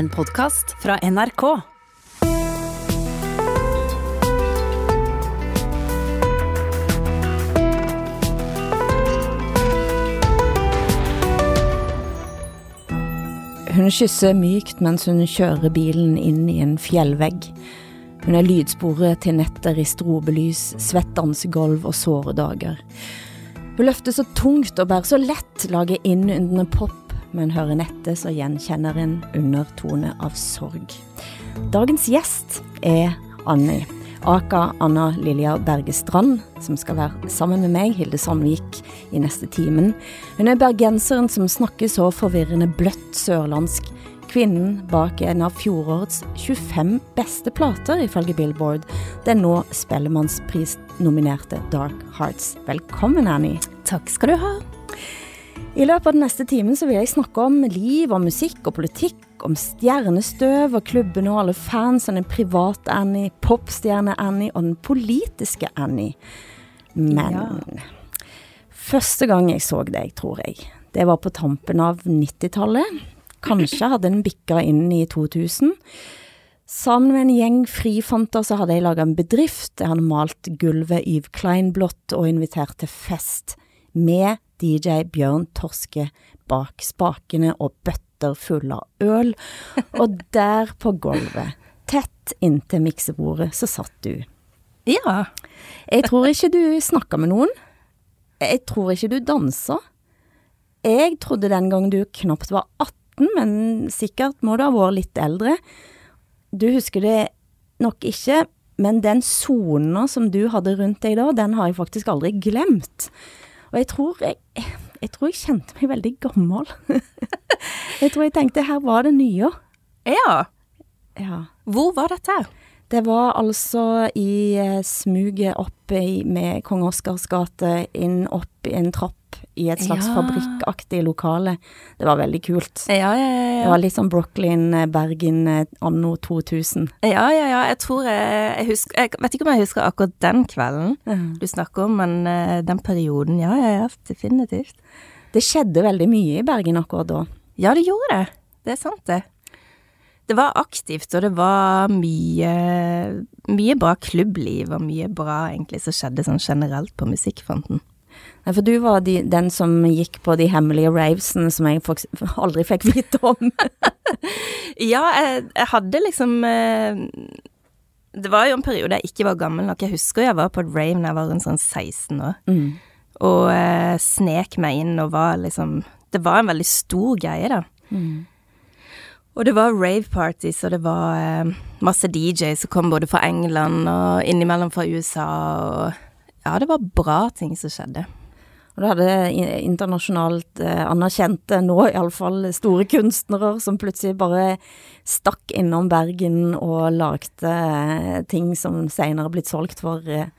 En podkast fra NRK. Hun kysser mykt mens hun kjører bilen inn i en fjellvegg. Hun er lydsporet til netter i strobelys, svett dansegulv og såre dager. Hun løfter så tungt og bærer så lett, lager innundende pop, men hører nettet så gjenkjenner en undertone av sorg. Dagens gjest er Annie, aka Anna Lilja Berge Strand, som skal være sammen med meg, Hilde Sandvik, i neste timen. Hun er bergenseren som snakker så forvirrende bløtt sørlandsk. Kvinnen bak en av fjorårets 25 beste plater, ifølge Billboard. Den nå Spellemannspris-nominerte Dark Hearts. Velkommen, Annie. Takk skal du ha. I løpet av den neste timen så vil jeg snakke om liv og musikk og politikk, om stjernestøv og klubbene og alle fansene, privat-Annie, popstjerne-Annie og den politiske Annie. Men Ja. første gang jeg så deg, tror jeg, det var på tampen av 90-tallet. Kanskje hadde den bikka inn i 2000. Sammen med en gjeng frifanter så hadde jeg laga en bedrift. Jeg hadde malt gulvet Yves Klein-blått og invitert til fest med DJ Bjørn Torske bak spakene og bøtter fulle av øl. Og der på gulvet, tett inntil miksebordet, så satt du. Ja. Jeg tror ikke du snakka med noen. Jeg tror ikke du dansa. Jeg trodde den gang du knapt var 18, men sikkert må du ha vært litt eldre. Du husker det nok ikke, men den sona som du hadde rundt deg da, den har jeg faktisk aldri glemt. Og jeg tror jeg, jeg tror jeg kjente meg veldig gammel. jeg tror jeg tenkte her var det nye. Ja. Ja. Hvor var dette? Det var altså i eh, smuget opp i, med Kong Oscars gate, inn opp i en trapp i et slags Ja. fabrikkaktig lokale. Det var veldig kult. Ja, ja, Det var litt sånn Brooklyn, eh, Bergen eh, anno 2000. Ja, ja, ja. Jeg tror jeg, jeg husker Jeg vet ikke om jeg husker akkurat den kvelden du snakker om, men eh, den perioden, ja, ja, ja. Definitivt. Det skjedde veldig mye i Bergen akkurat da. Ja, det gjorde det. Det er sant, det. Det var aktivt, og det var mye, mye bra klubbliv og mye bra egentlig som skjedde sånn generelt på musikkfronten. Nei, For du var de, den som gikk på de hemmelige ravesene som jeg aldri fikk vite om. Ja, jeg, jeg hadde liksom eh, Det var jo en periode jeg ikke var gammel nok. Jeg husker jeg var på et rave da jeg var rundt sånn 16 år, Mm. og eh, snek meg inn og var liksom Det var en veldig stor greie, da. Mm. Og det var rave-parties, og det var eh, masse DJ som kom både fra England og innimellom fra USA, og ja, det var bra ting som skjedde. Og du hadde internasjonalt eh, anerkjente, nå iallfall store kunstnere som plutselig bare stakk innom Bergen og lagde eh, ting som seinere blitt solgt for eh,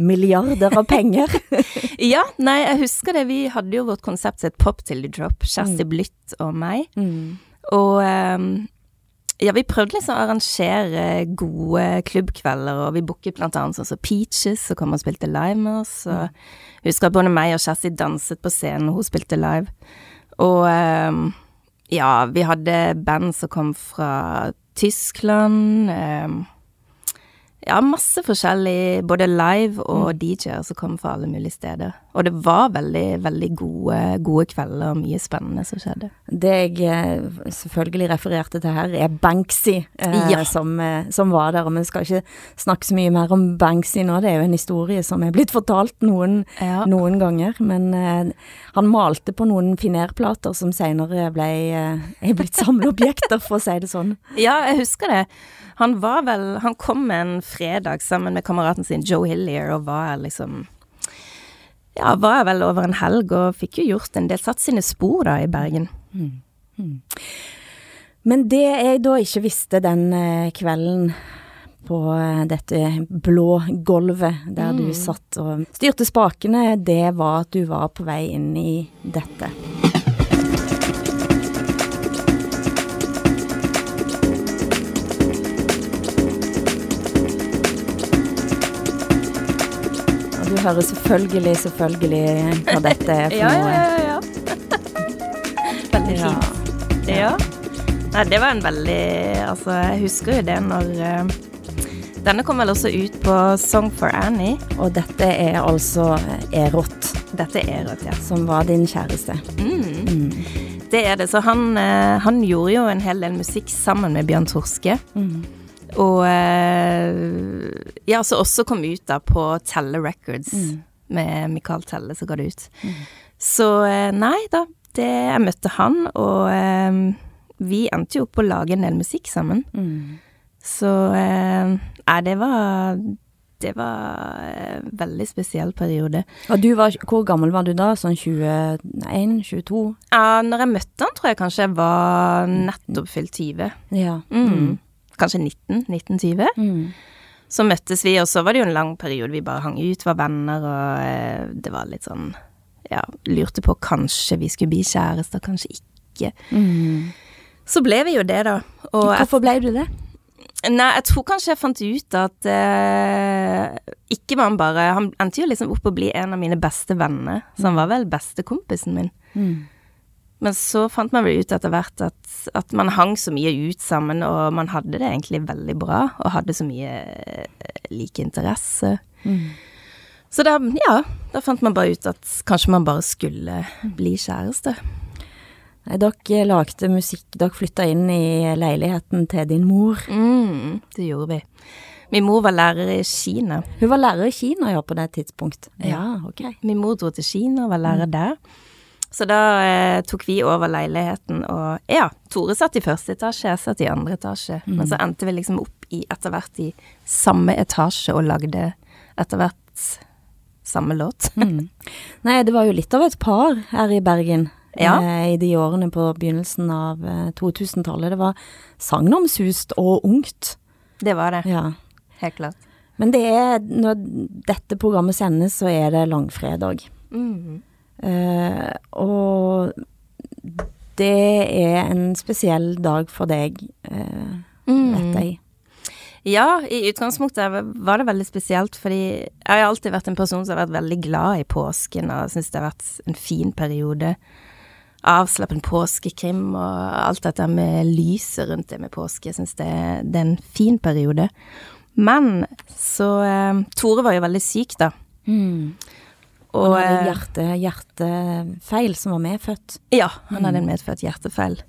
milliarder av penger. Ja, nei, jeg husker det. Vi hadde jo vårt konsept som et Pop til the drop, Kjersti Blytt og meg. mm. Og ehm, ja, vi prøvde liksom å arrangere gode klubbkvelder, og vi booket blant annet sånn som Peaches, som kom og spilte live med oss. Og jeg husker at både meg og Kjersti danset på scenen, og hun spilte live. Og ehm, ja, vi hadde band som kom fra Tyskland. ehm, ja, masse forskjellig, både live og DJ-er som kom fra alle mulige steder. Og det var veldig, veldig gode, gode kvelder og mye spennende som skjedde. Det jeg eh, selvfølgelig refererte til her, er Banksy, eh, Ja. som, eh, som var der. Og vi skal ikke snakke så mye mer om Banksy nå, det er jo en historie som er blitt fortalt noen, Ja. noen ganger. Men eh, han malte på noen finerplater som senere ble eh, er blitt samleobjekter, for å si det sånn. Ja, jeg husker det. Han var vel Han kom en fredag sammen med kameraten sin Joe Hillier og var liksom Ja, var jeg vel over en helg og fikk jo gjort en del Satt sine spor da i Bergen. Men det jeg da ikke visste den eh, kvelden på eh, dette blå gulvet der du satt og styrte spakene, det var at du var på vei inn i dette. Du hører selvfølgelig, selvfølgelig hva dette er for noe. ja. Veldig Ja. fint. Ja. Nei, det var en veldig Altså, jeg husker jo det når uh, Denne kom vel også ut på Song for Annie. Og dette er altså Erot. Dette er Erot, ja. Som var din kjæreste. Mm. Mm. Det er det. Så han, uh, han, gjorde jo en hel del musikk sammen med Bjørn Torske. Mm. Og uh, ja, som også kom ut da på Telle Records. Mm. Med Michael Telle som ga det ut. Mm. Så nei da, det, jeg møtte han, og vi endte jo opp å lage en del musikk sammen. Mm. Så eh, Nei, det var Det var en veldig spesiell periode. Og du var, Hvor gammel var du da? Sånn 21? 22? Ja, når jeg møtte han, tror jeg kanskje jeg var nettopp fylt 20. Ja. Mm. Mm. Kanskje 19? 1920. Mm. Så møttes vi, og så var det jo en lang periode vi bare hang ut, var venner, og eh, det var litt sånn Ja, lurte på kanskje vi skulle bli kjærester, kanskje ikke. Mm. Så ble vi jo det, da. Og Hvorfor ble du det? Nei, jeg tror kanskje jeg fant ut at eh, ikke var han bare Han endte jo liksom opp å bli en av mine beste venner, så han var vel bestekompisen min. Mm. Men så fant man vel ut etter hvert at, at, man hang så mye ut sammen, og man hadde det egentlig veldig bra, og hadde så mye eh, like interesse. Mm. Så da, ja, da fant man bare ut at kanskje man bare skulle bli kjæreste. Dere lagde musikk, dere flytta inn i leiligheten til din mor. Mm, det gjorde vi. Min mor var lærer i Kina. Hun var lærer i Kina, ja, på det tidspunkt? Ja, ok. Min mor dro til Kina og var lærer mm. der. Så da eh, tok vi over leiligheten, og ja, Tore satt i første etasje, jeg satt i andre etasje. Mm. Men så endte vi liksom opp i etter hvert i samme etasje og lagde etter hvert samme låt. mm. Nei, det var jo litt av et par her i Bergen ja. eh, i de årene på begynnelsen av eh, 2000-tallet. Det var sagnomsust og ungt. Det var det. Ja. Helt klart. Men det er, når dette programmet sendes, så er det langfredag. Mm. Eh, og det er en spesiell dag for deg, eh, mm. vet jeg. Ja, i utgangspunktet var det veldig spesielt, fordi jeg har alltid vært en person som har vært veldig glad i påsken og syns det har vært en fin periode avslappen påskekrim og alt dette med lyset rundt det med påske. Jeg syns det, det, er en fin periode. Men så eh, Tore var jo veldig syk, da. Mm. Og, han hadde eh, hjerte, hjertefeil som var medfødt? Ja, han hadde en mm. medfødt hjertefeil.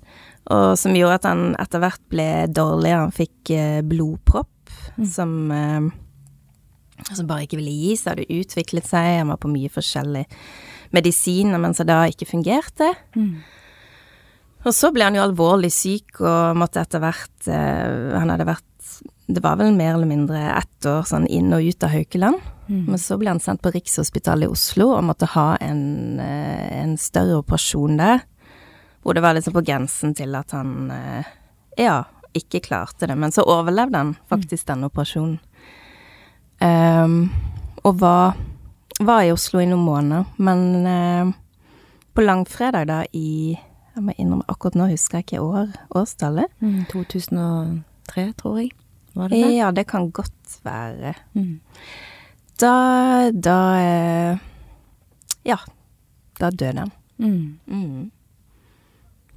Og som gjorde at han etter hvert ble dårligere. Han fikk eh, blodpropp mm. som eh, som bare ikke ville gi seg. Hadde utviklet seg. Han var på mye forskjellig medisiner mens det da ikke fungerte. Mm. Og så ble han jo alvorlig syk og måtte etter hvert Han hadde vært Det var vel mer eller mindre ett år sånn inn og ut av Haukeland. Mm. Men så ble han sendt på Rikshospitalet i Oslo og måtte ha en, eh, en, større operasjon der. Hvor det var liksom på grensen til at han eh, ja, ikke klarte det. Men så overlevde han faktisk mm. den operasjonen. Um, og var var i Oslo i noen måneder, men uh, på langfredag da i Jeg må innrømme, akkurat nå husker jeg ikke år, årstallet. Mm, 2003, tror jeg. Var det det? Ja, det kan godt være. Mm. Da Da eh, Ja, da døde han. Mm. mm.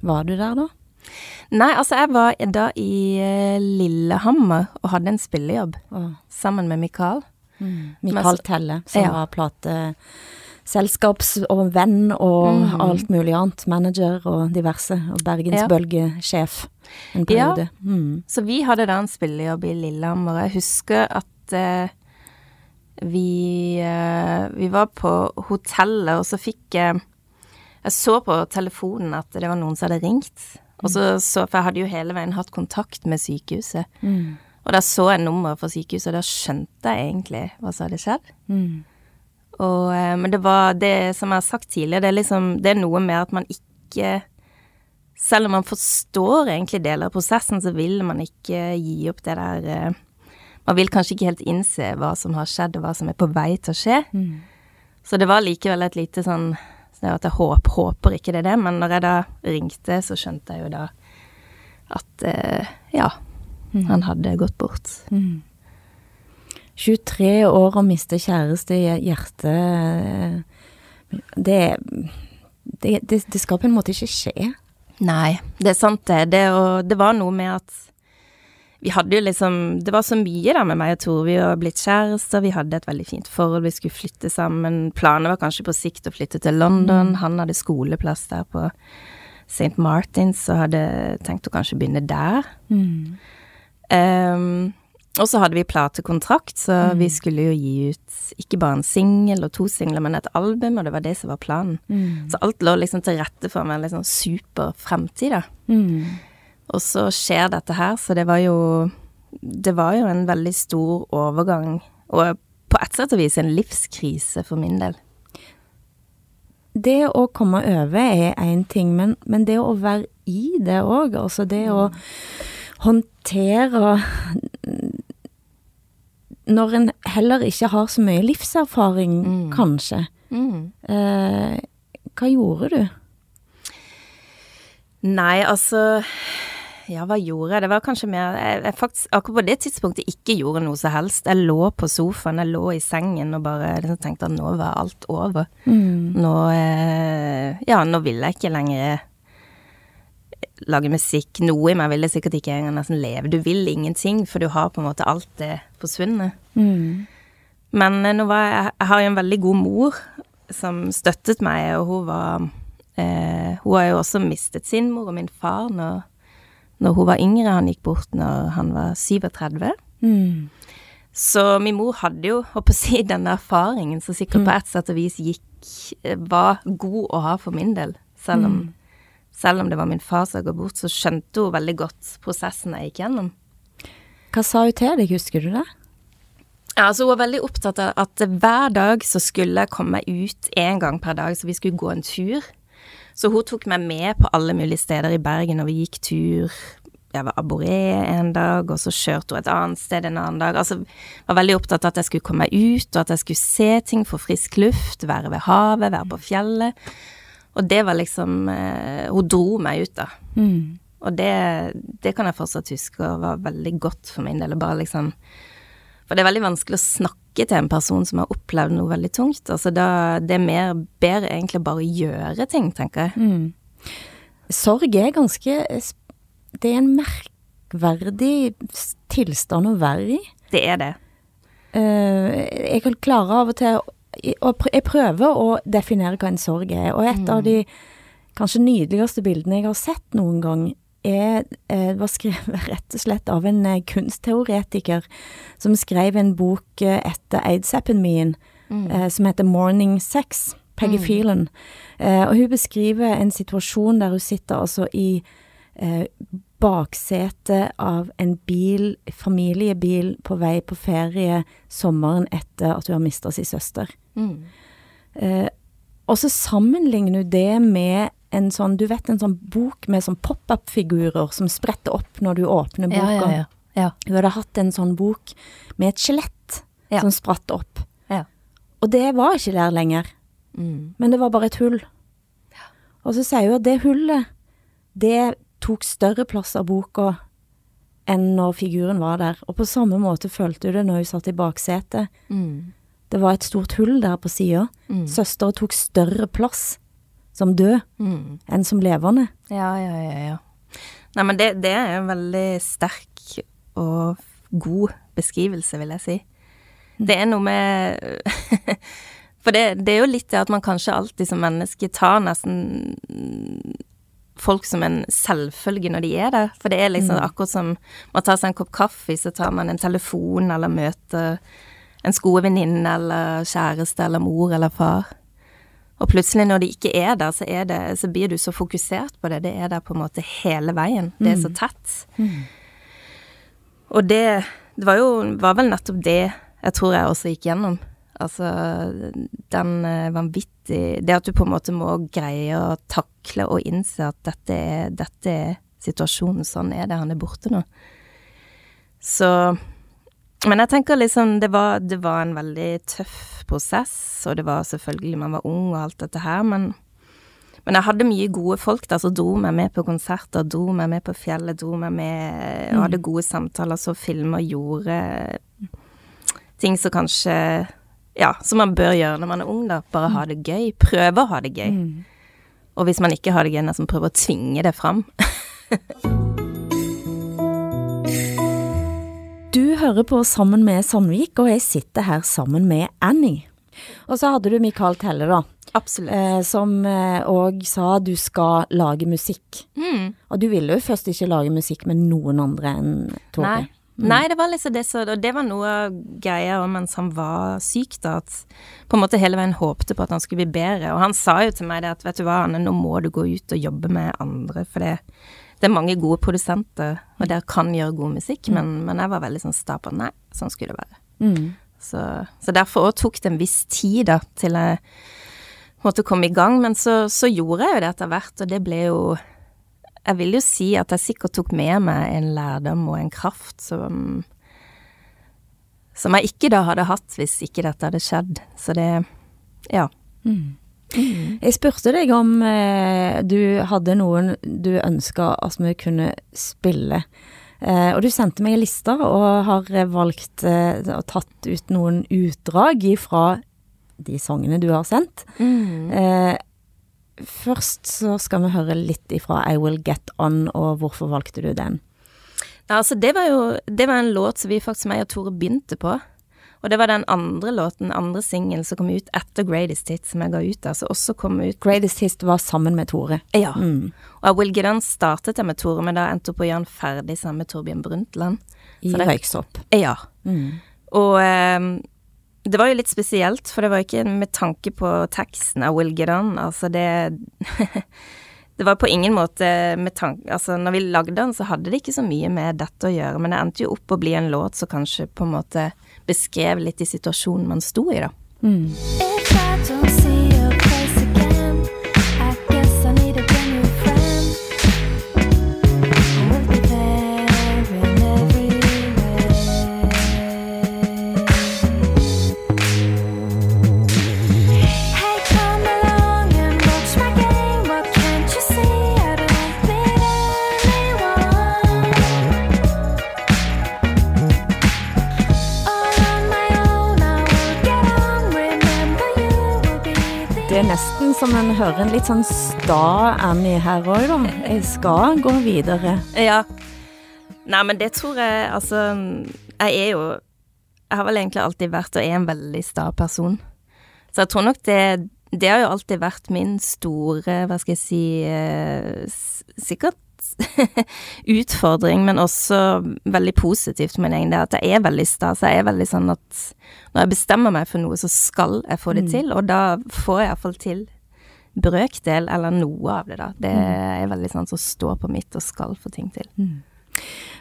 Var du der da? Nei, altså jeg var da i eh, Lillehammer og hadde en spillejobb oh. sammen med Mikael. Mm. Mikael Telle, som ja. var plateselskaps- og venn og mm. alt mulig annet. Manager og diverse. Og bergensbølgesjef en periode. Ja. Mm. Så vi hadde da en spillejobb i Lillehammer. Jeg husker at eh, vi, eh, vi var på hotellet, og så fikk uh, Jeg så på telefonen at det var noen som hadde ringt. Og så, så, For jeg hadde jo hele veien hatt kontakt med sykehuset. Mm. Og da så jeg nummeret for sykehuset, og da skjønte jeg egentlig hva som hadde skjedd. Mm. Og, eh, men det var det som jeg har sagt tidligere, det er liksom Det er noe med at man ikke Selv om man forstår egentlig deler av prosessen, så vil man ikke gi opp det der eh, Man vil kanskje ikke helt innse hva som har skjedd, og hva som er på vei til å skje. Mm. Så det var likevel et lite sånn så at jeg håper, håper ikke det er det, men når jeg da ringte, så skjønte jeg jo da at eh, ja, Mm. Han hadde gått bort. Mm. 23 år og miste kjæreste i hjertet det, det, det, det, skal på en måte ikke skje. Nei, det er sant det. Det, og det var noe med at vi hadde jo liksom Det var så mye da med meg og Tor. Vi var blitt kjærester, vi hadde et veldig fint forhold, vi skulle flytte sammen. Planen var kanskje på sikt å flytte til London. Mm. Han hadde skoleplass der på St. Martins og hadde tenkt å kanskje begynne der. Mm. Um, og så hadde vi platekontrakt, så mm. vi skulle jo gi ut ikke bare en singel og to singler, men et album, og det var det som var planen. Mm. Så alt lå liksom til rette for meg en liksom super fremtid, da. Mm. Og så skjer dette her, så det var jo Det var jo en veldig stor overgang, og på et sett og vis en livskrise for min del. Det å komme over er én ting, men, men, det å være i det òg, altså det å mm. håndtere når en heller ikke har så mye livserfaring, mm. kanskje. Mm. Eh, hva gjorde du? Nei, altså Ja, hva gjorde jeg? Det var kanskje mer jeg, jeg faktisk akkurat på det tidspunktet ikke gjorde noe som helst. Jeg lå på sofaen, jeg lå i sengen og bare liksom tenkte at nå var alt over. Mm. Nå eh, Ja, nå vil jeg ikke lenger lage musikk. Noe i meg ville sikkert ikke engang nesten leve. Du vil ingenting, for du har på en måte alt det forsvunnet. Mm. Men eh, nå var jeg Jeg har jo en veldig god mor som støttet meg, og hun var eh, Hun har jo også mistet sin mor og min far når, når hun var yngre. Han gikk bort når han var 37. Mm. Så min mor hadde jo, håper å si, denne erfaringen som sikkert mm. på et sett og vis gikk Var god å ha for min del, selv om mm selv om det var min far som gått bort, så skjønte hun veldig godt prosessen jeg gikk gjennom. Hva sa hun til deg, husker du det? Ja, altså Hun var veldig opptatt av at hver dag så skulle jeg komme ut én gang per dag, så vi skulle gå en tur. Så hun tok meg med på alle mulige steder i Bergen, og vi gikk tur. Jeg var aboré en dag, og så kjørte hun et annet sted en annen dag. Altså, var veldig opptatt av at jeg skulle komme meg ut, og at jeg skulle se ting, få frisk luft, være ved havet, være på fjellet. Og det var liksom eh, Hun dro meg ut, da. Mm. Og det, det, kan jeg fortsatt huske og var veldig godt for min del. Bare liksom For det er veldig vanskelig å snakke til en person som har opplevd noe veldig tungt. Altså da Det er mer bedre egentlig bare å gjøre ting, tenker jeg. Mm. Sorg er ganske Det er en merkverdig tilstand å være i. Det er det. Uh, jeg kan klare av og til og jeg prøver å definere hva en sorg er. Og et mm. av de kanskje nydeligste bildene jeg har sett noen gang, er, eh, var skrevet rett og slett av en eh, kunstteoretiker som skrev en bok eh, etter aids-epidemien mm. som heter Morning Sex. Peggy mm. Phelan. og hun beskriver en situasjon der hun sitter altså i baksetet av en bil, familiebil, på vei på ferie sommeren etter at hun har mista sin søster. Mm. Eh, og så sammenligner hun det med en sånn, du vet en sånn bok med sånn pop-up-figurer som spretter opp når du åpner boka. Ja, ja, ja. Hun hadde hatt en sånn bok med et skjelett som spratt opp. Og det var ikke der lenger. Mm. Men det var bare et hull. Og så sier hun at det hullet, det tok større plass av boka enn når figuren var der. Og på samme måte følte du det når hun satt i baksetet. Mm. Det var et stort hull der på sida. Mm. Søstera tok større plass som død mm. enn som levende. Ja, ja, ja. ja. Nei, men det, det er en veldig sterk og god beskrivelse, vil jeg si. Mm. Det er noe med For det, det, er jo litt det at man kanskje alltid som menneske tar nesten folk som en selvfølge når de er der. For det er liksom mm. akkurat som man tar seg en kopp kaffe, så tar man en telefon eller møter en skolevenninne eller kjæreste eller mor eller far. Og plutselig når de ikke er der, så, er det, så blir du så fokusert på det. Det er der på en måte hele veien. Det er så mm. tett. Mm. Og det, det var jo var vel nettopp det jeg tror jeg også gikk gjennom. Altså den vanvittige vanvittig Det at du på en måte må greie å takle og innse at dette er, dette er situasjonen, sånn er det, han er borte nå. Så Men jeg tenker liksom det var, det var en veldig tøff prosess, og det var selvfølgelig Man var ung og alt dette her, men men jeg hadde mye gode folk der som dro meg med på konserter, dro meg med på fjellet, dro meg med og hadde mm. gode samtaler, så filmer, gjorde ting som kanskje ja, som man bør gjøre når man er ung, da. Bare ha det gøy. Prøve å ha det gøy. Mm. Og hvis man ikke har det gøy, som prøver å tvinge det fram. du hører på Sammen med Sandvik, og jeg sitter her sammen med Annie. Og så hadde du Mikael Telle, da. Absolutt. Eh, som òg eh, sa du skal lage musikk. Mm. Og du ville jo først ikke lage musikk med noen andre enn Tore. Nei. Mm. Nei, det var liksom det så Og det var noe av greia mens han var syk, da, at på en måte hele veien håpte på at han skulle bli bedre. Og han sa jo til meg det at vet du hva, Anne, nå må du gå ut og jobbe med andre, for det, det er mange gode produsenter, og dere kan gjøre god musikk, mm. men, men, jeg var veldig sånn sta på nei, sånn skulle det være. Mm. Så, så, derfor òg tok det en viss tid, da, til jeg måtte komme i gang. Men så, så gjorde jeg jo det etter hvert, og det ble jo Jeg vil jo si at jeg sikkert tok med meg en lærdom og en kraft som Som jeg ikke da hadde hatt hvis ikke dette hadde skjedd. Så det Ja. Mm. Mm. Jeg spurte deg om eh, du hadde noen du ønska at vi kunne spille. Eh, og du sendte meg en liste og har valgt eh, og tatt ut noen utdrag fra de sangene du har sendt. Mm. Først så skal vi høre litt ifra I Will Get On, og hvorfor valgte du den? Ja, altså det var jo det var en låt som vi faktisk, meg og Tore, begynte på. Og det var den andre låten, andre singelen, som kom ut etter Greatest Hit, som jeg ga ut. der. Som også kom ut Greatest Hit var sammen med Tore? Ja. Mm. Og I Will Get On startet jeg med Tore, men da endte opp på å gjøre den ferdig sammen med Torbjørn Brundtland. I Røyksopp? Ja. Mm. Og eh, det var jo litt spesielt, for det var ikke med tanke på teksten av Will Get On. Altså, det Det var på ingen måte med tanke Altså, når vi lagde den, så hadde det ikke så mye med dette å gjøre, men det endte jo opp å bli en låt som kanskje på en måte beskrev litt i situasjonen man sto i, da. Mm. Som en hører en litt sånn sta Annie her òg, da. Jeg skal gå videre. Ja. Nei, men det tror jeg Altså, jeg er jo Jeg har vel egentlig alltid vært og er en veldig sta person. Så jeg tror nok det Det har jo alltid vært min store, hva skal jeg si eh, Sikkert utfordring, men også veldig positivt for min egen del. At jeg er veldig sta. Så jeg er veldig sånn at når jeg bestemmer meg for noe, så skal jeg få det mm. til. Og da får jeg iallfall til brøkdel, eller noe av det, da. Det mm. er veldig sånn som står på mitt og skal få ting til. Mm.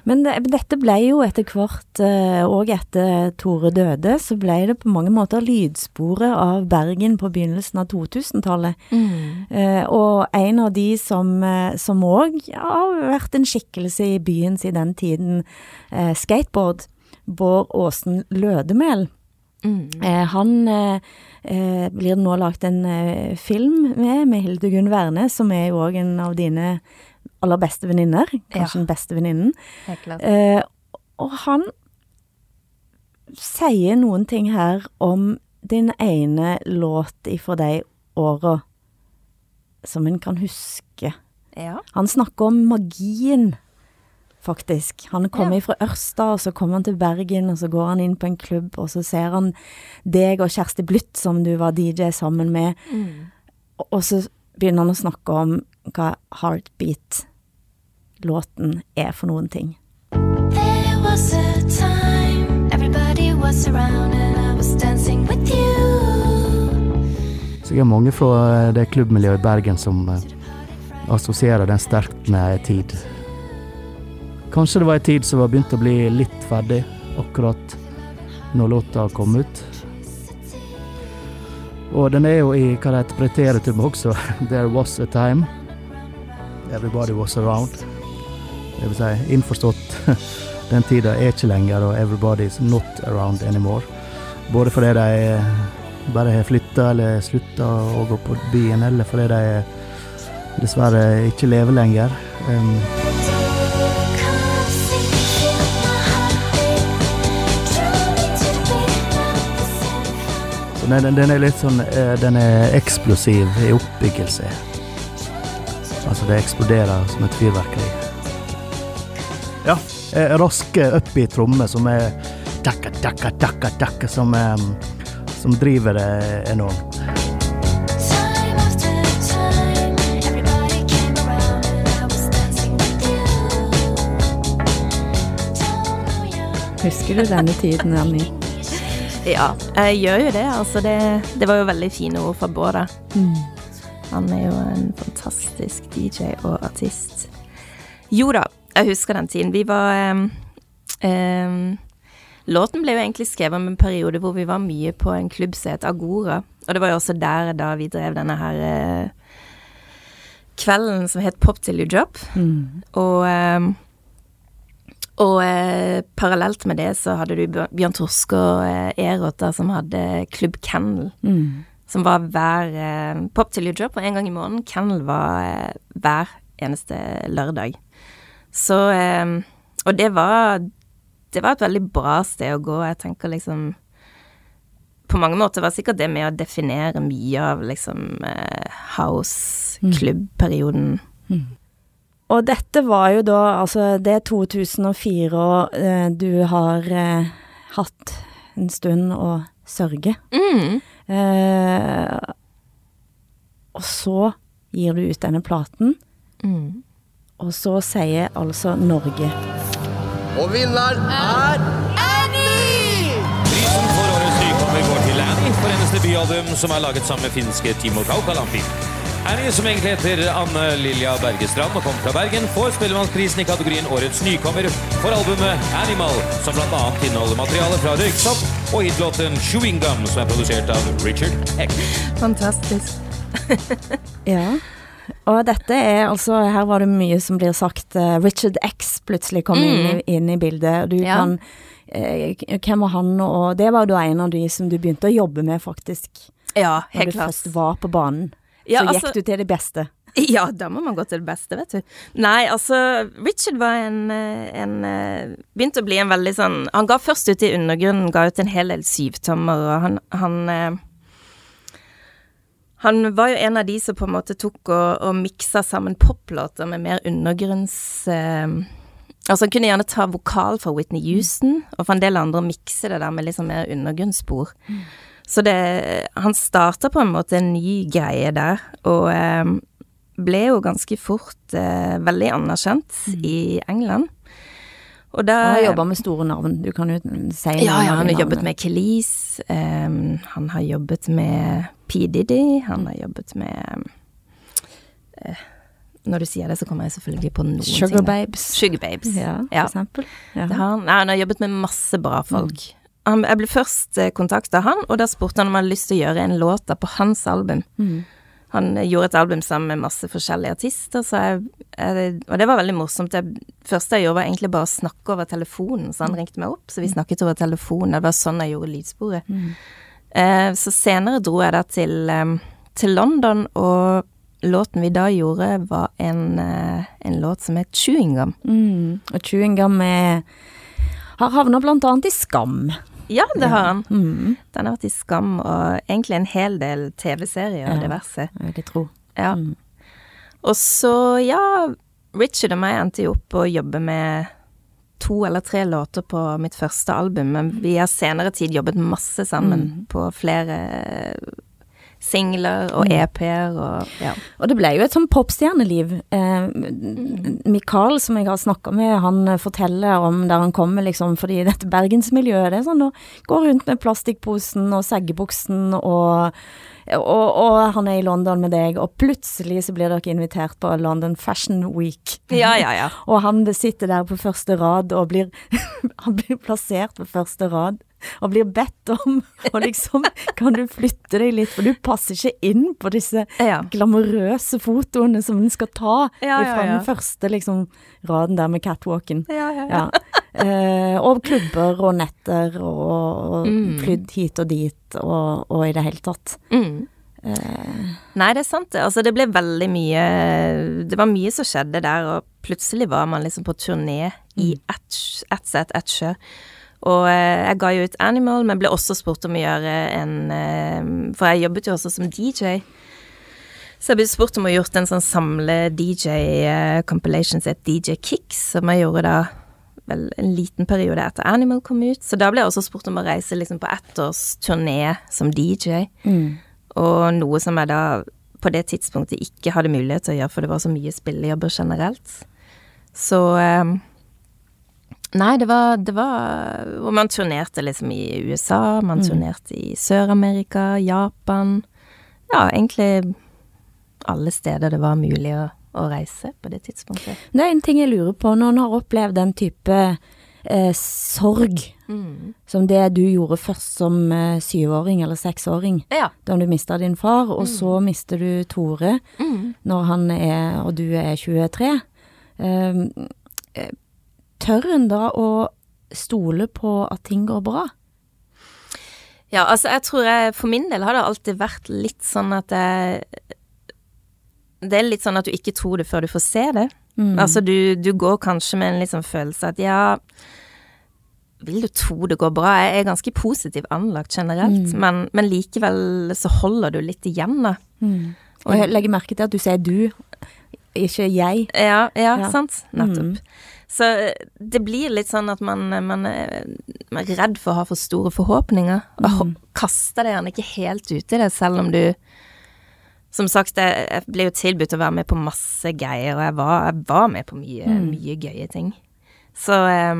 Men det, dette ble jo etter hvert, òg eh, etter Tore døde, så ble det på mange måter lydsporet av Bergen på begynnelsen av 2000-tallet. Mm. Eh, og en av de som òg eh, ja, har vært en skikkelse i byen siden den tiden, eh, skateboard, Bård Åsen Lødemel. Mm. Eh, han eh, blir nå lagt en film med, med Hildegunn Werne, som er jo òg en av dine aller beste venninner. Kanskje ja. den beste venninnen. Eh, og han sier noen ting her om din ene låt ifra de åra som en kan huske. Ja. Han snakker om magien, faktisk. Han kommer ja. fra Ørsta, og så kommer han til Bergen, og så går han inn på en klubb, og så ser han deg og Kjersti Blutt, som du var DJ sammen med, mm. og så begynner han å snakke om hva heartbeat låten er for noen ting. Så jeg har mange fra det klubbmiljøet i Bergen som eh, assosierer den sterkt med tid. Kanskje det var ei tid som var begynt å bli litt ferdig akkurat når låta kom ut. Og den er jo i hva det heter preteritum også. There was a time. Everybody was around. Det vil si innforstått. Den tida er ikke lenger, og 'everybody's not around anymore'. Både fordi de bare har flytta eller slutta å gå på byen, eller fordi de dessverre ikke lever lenger. Um, den, den, er litt sånn eh, Den er eksplosiv i oppbyggelse. Altså, det eksploderer som et fyrverkeri. Ja. eh, Raske upbeat trommer som er takka, takka, takka, takka, som, eh, som driver det enormt. Husker du denne tiden, Annie? Ja, jeg gjør jo det. Altså, det, det var jo veldig fine ord fra Bård. Han er jo en fantastisk DJ og artist. Jo da, jeg husker den tiden. Vi var um, um, Låten ble jo egentlig skrevet om en periode hvor vi var mye på en klubb som het Agora. Og det var jo også der da vi drev denne her uh, kvelden som het Pop till you drop. Og ehm, og eh, parallelt med det så hadde du Bjørn Torske og eh, Erot da, som hadde Klubb Kennel. Som var hver eh, Pop till you drop var en gang i måneden. Kennel var eh, hver eneste lørdag. Så eh, Og det var Det var et veldig bra sted å gå. Jeg tenker liksom På mange måter var sikkert det med å definere mye av liksom eh, house-klubbperioden. Og dette var jo da, altså det er 2004, og eh, du har eh, hatt en stund å sørge. Mm. Eh, og så gir du ut denne platen, Mm. og så sier altså Norge Og vinneren er Prisen for årets nykommer går til Annie for hennes debutalbum som er laget sammen med finske Timo Kaukalampi. Annie, som egentlig heter Anne Lilja Bergestrand og kommer fra Bergen, får Spellemannsprisen i kategorien Årets nykommer for albumet Animal, som annet inneholder materiale fra Røyksopp og hitlåten Chewing Gum, som er produsert av Richard Heck. Fantastisk. Ja. Og dette er altså Her var det mye som blir sagt. eh, Richard X plutselig kom inn, i, inn i bildet. Du Ja. kan eh, Hvem var han? Og det var jo da en av de som du begynte å jobbe med, faktisk. Ja, helt Når helt du først var på banen. Ja, så altså- gikk du til det beste. Ja, da må man gå til det beste, vet du. Nei, altså, Richard var en, eh, en eh, Begynte å bli en veldig sånn Han ga først ut i undergrunnen, ga ut en hel del syvtommer, og han, han eh, Han var jo en av de som på en måte tok og, og miksa sammen poplåter med mer undergrunns... Eh, altså, han kunne gjerne ta vokal fra Whitney Houston, og for en del andre mikse det der med liksom mer undergrunnsspor. Så det Han starta på en måte en ny greie der, og eh, ble jo ganske fort eh, veldig anerkjent i England. Og da Han har jobba med store navn. Du kan jo si ja, ja, han har jobbet med Kelis, ehm, han har jobbet med P. Diddy, han har jobbet med eh, Når du sier det, så kommer jeg selvfølgelig på noen. Sugar ting. Babes. Sugar Babes. Ja, for Ja. eksempel. Ja. Han. Nei, han har jobbet med masse bra folk. Han, jeg ble først eh, kontakta han, og da spurte han om han hadde lyst til å gjøre en låt på hans album. Han eh, gjorde et album sammen med masse forskjellige artister, så jeg, jeg, og det var veldig morsomt. Det første jeg gjorde, var egentlig bare å snakke over telefonen, så han ringte meg opp, så vi snakket over telefonen. Det var sånn jeg gjorde lydsporet. Eh, så senere dro jeg da til, eh, til London, og låten vi da gjorde, var en, en låt som het Chewing Gum. Mm. Og Chewing Gum er har havna blant annet i Skam. Ja, det har han. Mm. Den har vært i Skam og egentlig en hel del TV-serier og Ja. diverse. Jeg vil tro. Ja. Mm. Og så, ja, Richard og meg endte jo opp å jobbe med to eller tre låter på mitt første album, men vi har senere tid jobbet masse sammen på flere singler og EP-er og ja. Og det ble jo et sånn popstjerneliv. Eh, Mikael, som jeg har snakka med, han forteller om der han kommer, liksom, fordi dette bergensmiljøet, det er sånn å gå rundt med plastikkposen og seggebuksen og og, og han er i London med deg, og plutselig så blir dere invitert på London Fashion Week. Ja, ja, ja. Og han sitter der på første rad og blir Han blir plassert på første rad og blir bedt om Og liksom Kan du flytte deg litt, for du passer ikke inn på disse Ja. glamorøse fotoene som en skal ta Ja, ja, fra den første liksom raden der med catwalken. Eh, og klubber og netter og, og Mm. flydd hit og dit og, og i det hele tatt. Mm. Eh, Nei, det er sant det. Altså, det ble veldig mye Det var mye som skjedde der, og plutselig var man liksom på turné i ett et sett, ett sjø. Og eh, jeg ga jo ut Animal, men ble også spurt om å gjøre en eh, For jeg jobbet jo også som DJ. Så jeg ble spurt om å gjøre en sånn samle-DJ-compilation som het DJ Kicks, som jeg gjorde da vel en liten periode etter Animal kom ut. Så da ble jeg også spurt om å reise liksom på ettårsturné som DJ. Og noe som jeg da på det tidspunktet ikke hadde mulighet til å gjøre, for det var så mye spillejobber generelt. Så eh, Nei, det var, det var Og man turnerte liksom i USA, man turnerte i Sør-Amerika, Japan Ja, egentlig alle steder det var mulig å, å reise på det tidspunktet. Det er en ting jeg lurer på, når en har opplevd den type eh, sorg som det du gjorde først som eh, syvåring eller seksåring, Ja. da du mista din far, og så mister du Tore når han er, og du er 23. Eh, eh, tør en da å stole på at ting går bra? Ja, altså jeg tror jeg For min del har det alltid vært litt sånn at jeg Det er litt sånn at du ikke tror det før du får se det. Altså du, du går kanskje med en sånn følelse at ja Vil du tro det går bra? Jeg er ganske positiv anlagt generelt, men, men likevel så holder du litt igjen, da. Og jeg legger merke til at du sier du, ikke jeg. Ja, ja, Ja. sant. Nettopp. Så eh, det blir litt sånn at man, man, er, man er redd for å ha for store forhåpninger, og mm. kaster deg gjerne ikke helt ut i det, selv om du Som sagt, jeg, jeg ble jo tilbudt å være med på masse greier, og jeg var, jeg var med på mye, mye gøye ting. Så eh,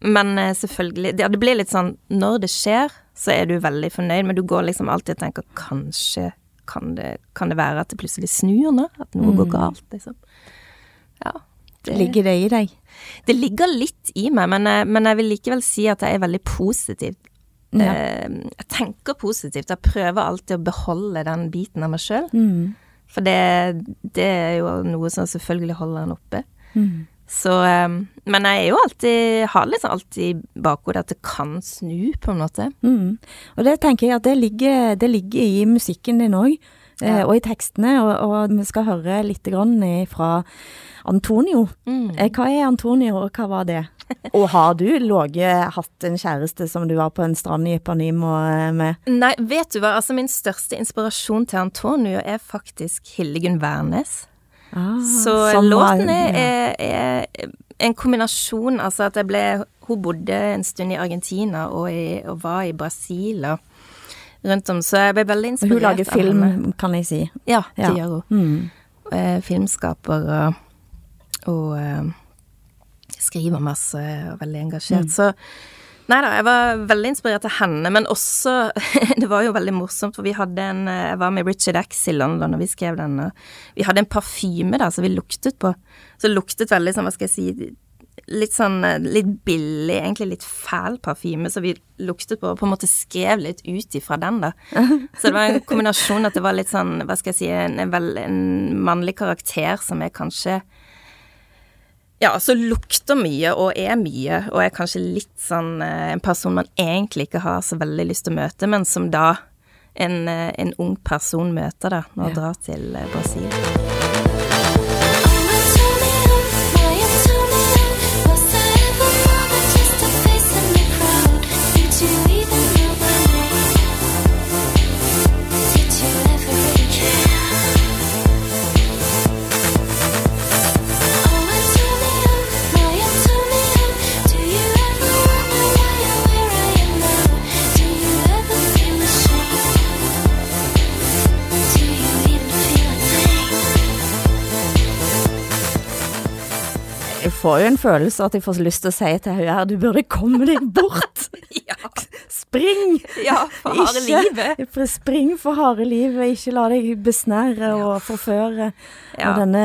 Men eh, selvfølgelig Ja, det blir litt sånn Når det skjer, så er du veldig fornøyd, men du går liksom alltid og tenker kanskje kan det, kan det være at det plutselig snur nå? At noe går galt, liksom. Ja. Det Ligger det i deg? Det ligger litt i meg, men, jeg- men jeg vil likevel si at jeg er veldig positiv. Ja. Eh, Jeg tenker positivt. Jeg prøver alltid å beholde den biten av meg sjøl. Mm. For det, det er jo noe som selvfølgelig holder en oppe. Mm. Så eh, Men jeg er jo alltid Har liksom alltid i bakhodet at det kan snu, på en måte. Mm. Og det tenker jeg at det ligger, det ligger i musikken din òg, eh, Ja. og i tekstene. Og, og vi skal høre litt grann fra Antonio. Eh, hva er Antonio, og hva var det? Og har du ligget hatt en kjæreste som du var på en strand i Ipanimo eh, med? Nei, vet du hva, altså min største inspirasjon til Antonio er faktisk Hildegunn Wærnes. Ah, Så låten er, er, er en kombinasjon, altså at jeg ble Hun bodde en stund i Argentina og, i, og var i Brasil og rundt om, så jeg ble veldig inspirert. Hun lager film, kan jeg si. Ja, det Ja. gjør hun. Mm. Eh, filmskaper og, og eh, skriver masse og veldig engasjert. Så Nei da, jeg var veldig inspirert av henne, men også Det var jo veldig morsomt, for vi hadde en eh, Jeg var med Richard X i London, og vi skrev den, og vi hadde en parfyme da, som vi luktet på. Så det luktet veldig sånn, hva skal jeg si Litt sånn eh, litt billig, egentlig litt fæl parfyme, så vi luktet på og på en måte skrev litt ut ifra den, da. Så det var en kombinasjon at det var litt sånn, hva skal jeg si, en, en, vel, en mannlig karakter som er kanskje ja, så lukter mye og er mye, og er kanskje litt sånn eh, en person man egentlig ikke har så veldig lyst til å møte, men som da en, eh, en ung person møter da, når ja. drar til Brasil. Får jo en følelse at jeg får lyst til å si til henne her, du burde komme deg bort. Ja, Spring! ja for harde livet. Spring for harde livet, ikke la deg besnære og forføre Ja. av denne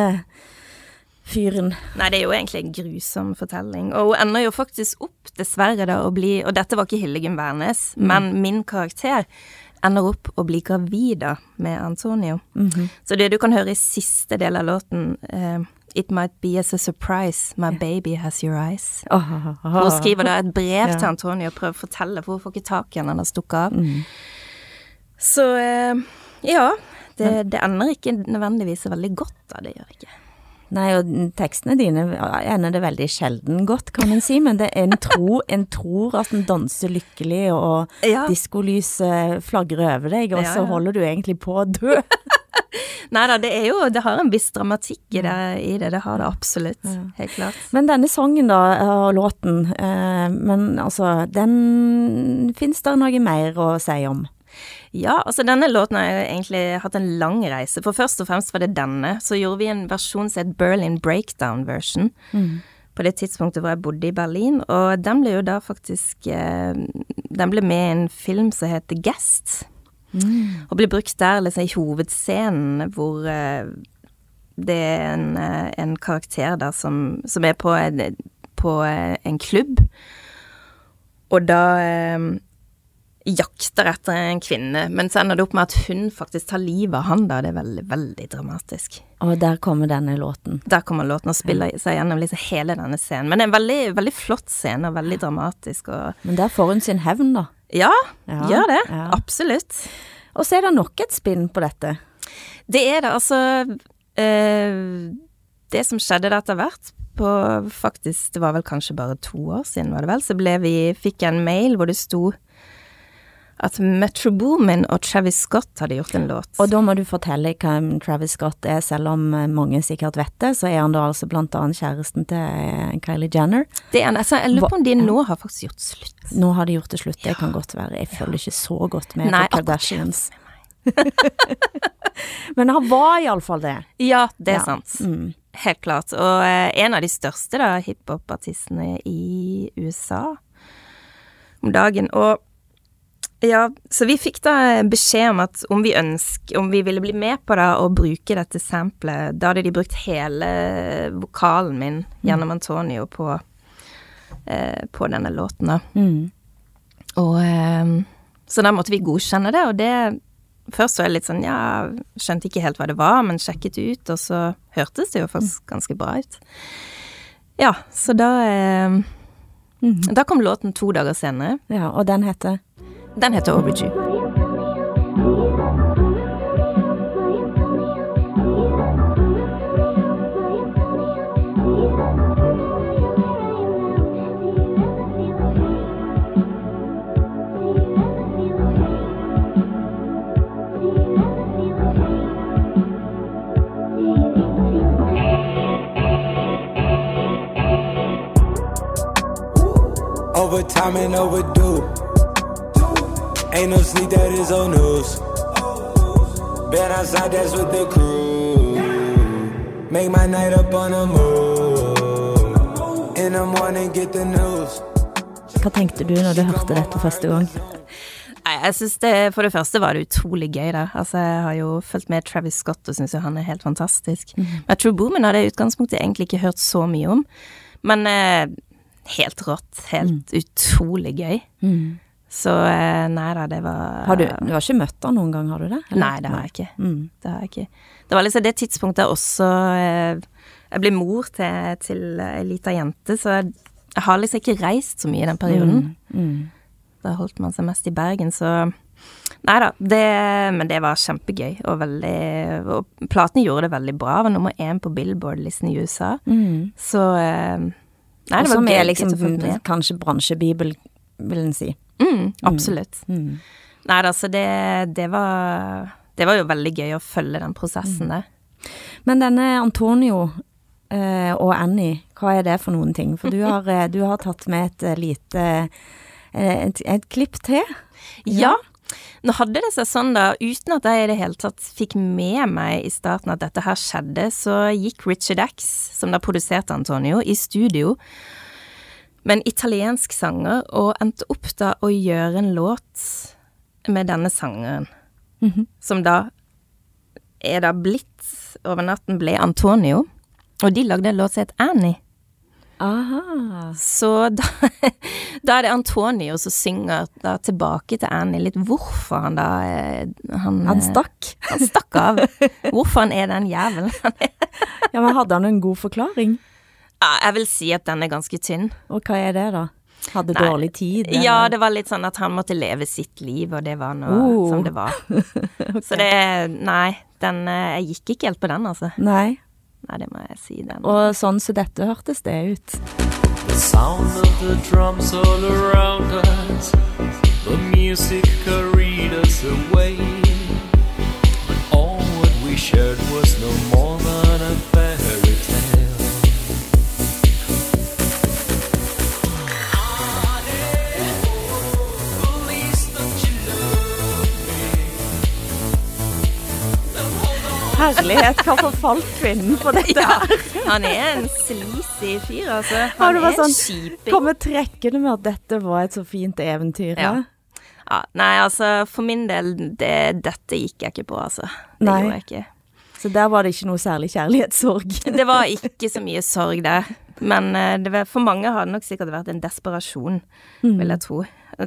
fyren. Nei, det er jo egentlig en grusom fortelling. Og hun ender jo faktisk opp, dessverre, da, å bli Og dette var ikke Hildegunn Wærnes, men min karakter ender opp å bli gravid da, med Antonio. Så det du kan høre i siste del av låten eh, It might be as a surprise, my baby has your eyes. Hun skriver da et brev Ja. til Antonio og prøver å fortelle, for hun får ikke tak i han, han har stukket av. Så eh, ja, det, det ender ikke nødvendigvis veldig godt da, det gjør ikke. Nei, og tekstene dine ender det veldig sjelden godt, kan en si, men det er en, tro, en tror at en danser lykkelig, og Ja. diskolyset flagrer over deg, og Ja, så holder du egentlig på å dø. Nei da, det er jo Det har en viss dramatikk i det, i det. Det har det absolutt. Helt klart. Men denne sangen da, og låten, eh, men altså, den finnes det noe mer å si om? Ja, altså denne låten har jeg egentlig hatt en lang reise. For først og fremst var det denne. Så gjorde vi en versjon som het Berlin Breakdown Version. På det tidspunktet hvor jeg bodde i Berlin. Og den ble jo da faktisk eh, Den ble med i en film som heter Guest. Og ble brukt der liksom i hovedscenen hvor eh, det er en, eh, en karakter der som, som er på en, på en klubb. Og da jakter etter en kvinne, men så ender det opp med at hun faktisk tar livet av han da. Det er veldig, veldig dramatisk. Og der kommer denne låten. Der kommer låten og spiller seg gjennom liksom hele denne scenen. Men det er en veldig, veldig flott scene, og veldig dramatisk og Men der får hun sin hevn, da. Ja, Ja, gjør det. ja. Absolutt. Og så er det nok et spinn på dette. Det er det, altså eh, Det som skjedde etter hvert, på faktisk Det var vel kanskje bare to år siden, var det vel, så ble vi Fikk jeg en mail hvor det sto at Metro Boomin og Travis Scott hadde gjort en låt. Og da må du fortelle hvem Travis Scott er, selv om eh, mange sikkert vet det, så er han da altså blant annet kjæresten til eh, Kylie Jenner. det er, altså, jeg lurer på om de nå har faktisk gjort slutt. Nå har de gjort det slutt, det kan godt være. Jeg følger ikke så godt med Nei, på Kardashians. Men han var iallfall det. Ja, det er Ja. sant. Mm. Helt klart. Og eh, en av de største da, hiphop-artistene i USA om dagen. Og ja, så vi fikk da beskjed om at om vi ønsk, om vi ville bli med på da å bruke dette samplet, da hadde de brukt hele vokalen min gjennom Antonio på, eh, på denne låten da. Mm. Og eh, så da måtte vi godkjenne det, og det Først så jeg litt sånn, ja, skjønte ikke helt hva det var, men sjekket ut, og så hørtes det jo faktisk ganske bra ut. Ja, så da eh, Da kom låten to dager senere. Ja, og den heter Den heter Overdue. Overtime and overdue. Ain't no sleep, that is old news. Been outside, that's with the crew. Make my night up on the move. In the morning, get the news. Hva tenkte du når du hørte dette første gang? Nei, jeg synes det For det første var det utrolig gøy, da. Altså, jeg har jo fulgt med Travis Scott og syns jo han er helt fantastisk. Men True Boomin hadde jeg i utgangspunktet egentlig ikke hørt så mye om. Men eh, helt rått. Helt utrolig gøy. Så eh, nei da, det var Har du, du har ikke møtt han noen gang, har du det? eller? Nei, det har jeg ikke. Mm. Det har jeg ikke. Det var liksom det tidspunktet også eh, Jeg ble mor til, til ei lita jente, så jeg, jeg har liksom ikke reist så mye i den perioden. Mm. Da holdt man seg mest i Bergen, så Nei da, det, men det var kjempegøy, og veldig Og platen gjorde det veldig bra, var nummer én på Billboard-listen i USA. Mm. Så eh, Nei, det var Som gøy. er liksom kanskje bransjebibel, vil en si. Mm, absolutt. Mm. Nei altså det, det var Det var jo veldig gøy å følge den prosessen der. Men denne Antonio eh, og Annie, hva er det for noen ting? For du har, eh, du har tatt med et eh, lite eh, et, et klipp til. Ja. Nå hadde det seg sånn da, uten at jeg i det hele tatt fikk med meg i starten at dette her skjedde, så gikk Richard X, som da produserte Antonio, i studio med en italiensk sanger, og endte opp da å gjøre en låt med denne sangeren, som da er da blitt, over natten ble Antonio, og de lagde en låt som het Annie. Aha. Så da, da er det Antonio som synger da tilbake til Annie litt hvorfor han da eh, Han, Han eh, stakk. Han stakk av. Hvorfor han er den jævelen han er. Ja, men hadde han en god forklaring? Ja, jeg vil si at den er ganske tynn. Og hva er det, da? Hadde Nei. dårlig tid? Ja, det var litt sånn at han måtte leve sitt liv, og det var noe Oh. som det var. Så det Nei, den eh, Jeg gikk ikke helt på den, altså. Nei. Nei, det må jeg si. Den. Og sånn som dette hørtes det ut. The sound of the drums all around us. The music carried us away. But all what we shared was no more than a Herlighet, hva forfalt kvinnen på dette her? Han er en sleazy fyr, altså. Han ja, er sånn, kjiping. Kommer trekkende med at dette var et så fint eventyr. Ja. Ja. Ja, nei, altså, for min del, det, dette gikk jeg ikke på, altså. Det Nei. gjorde jeg ikke. Så der var det ikke noe særlig kjærlighetssorg. Det var ikke så mye sorg der. Men eh, det var, for mange har det nok sikkert vært en desperasjon, Mm. vil jeg tro.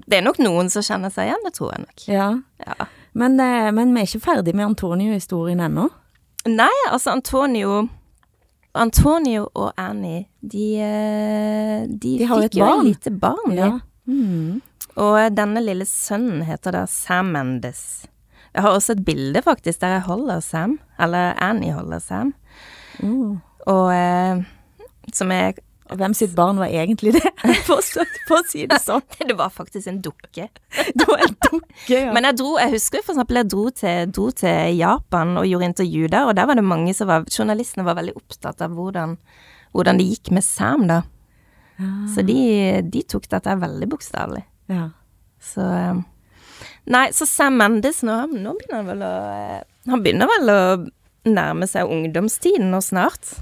Det er nok noen som kjenner seg igjen, det tror jeg nok. Ja. Ja. Men, eh, men vi er ikke ferdig med Antonio-historien ennå. Nei, altså Antonio Antonio og Annie, de, eh, de, De fikk jo et lite barn, de. Ja. Mm. Og denne lille sønnen heter da Sam Mendes. Jeg har også et bilde faktisk der jeg holder Sam, eller Annie holder Sam, Mm. og eh, som er Og hvem sitt barn var egentlig det? For, å si det sånn. Det var faktisk en dukke. Det var en dukke, ja. Men jeg dro, jeg husker for eksempel jeg dro til, dro til Japan og gjorde intervju der, og der var det mange som var Journalistene var veldig opptatt av hvordan, hvordan det gikk med Sam, da. Så de, de tok dette veldig bokstavelig. ja. Så eh, Nei, så Sam Mendes nå, nå begynner han vel å eh, Han begynner vel å nærme seg ungdomstiden nå snart.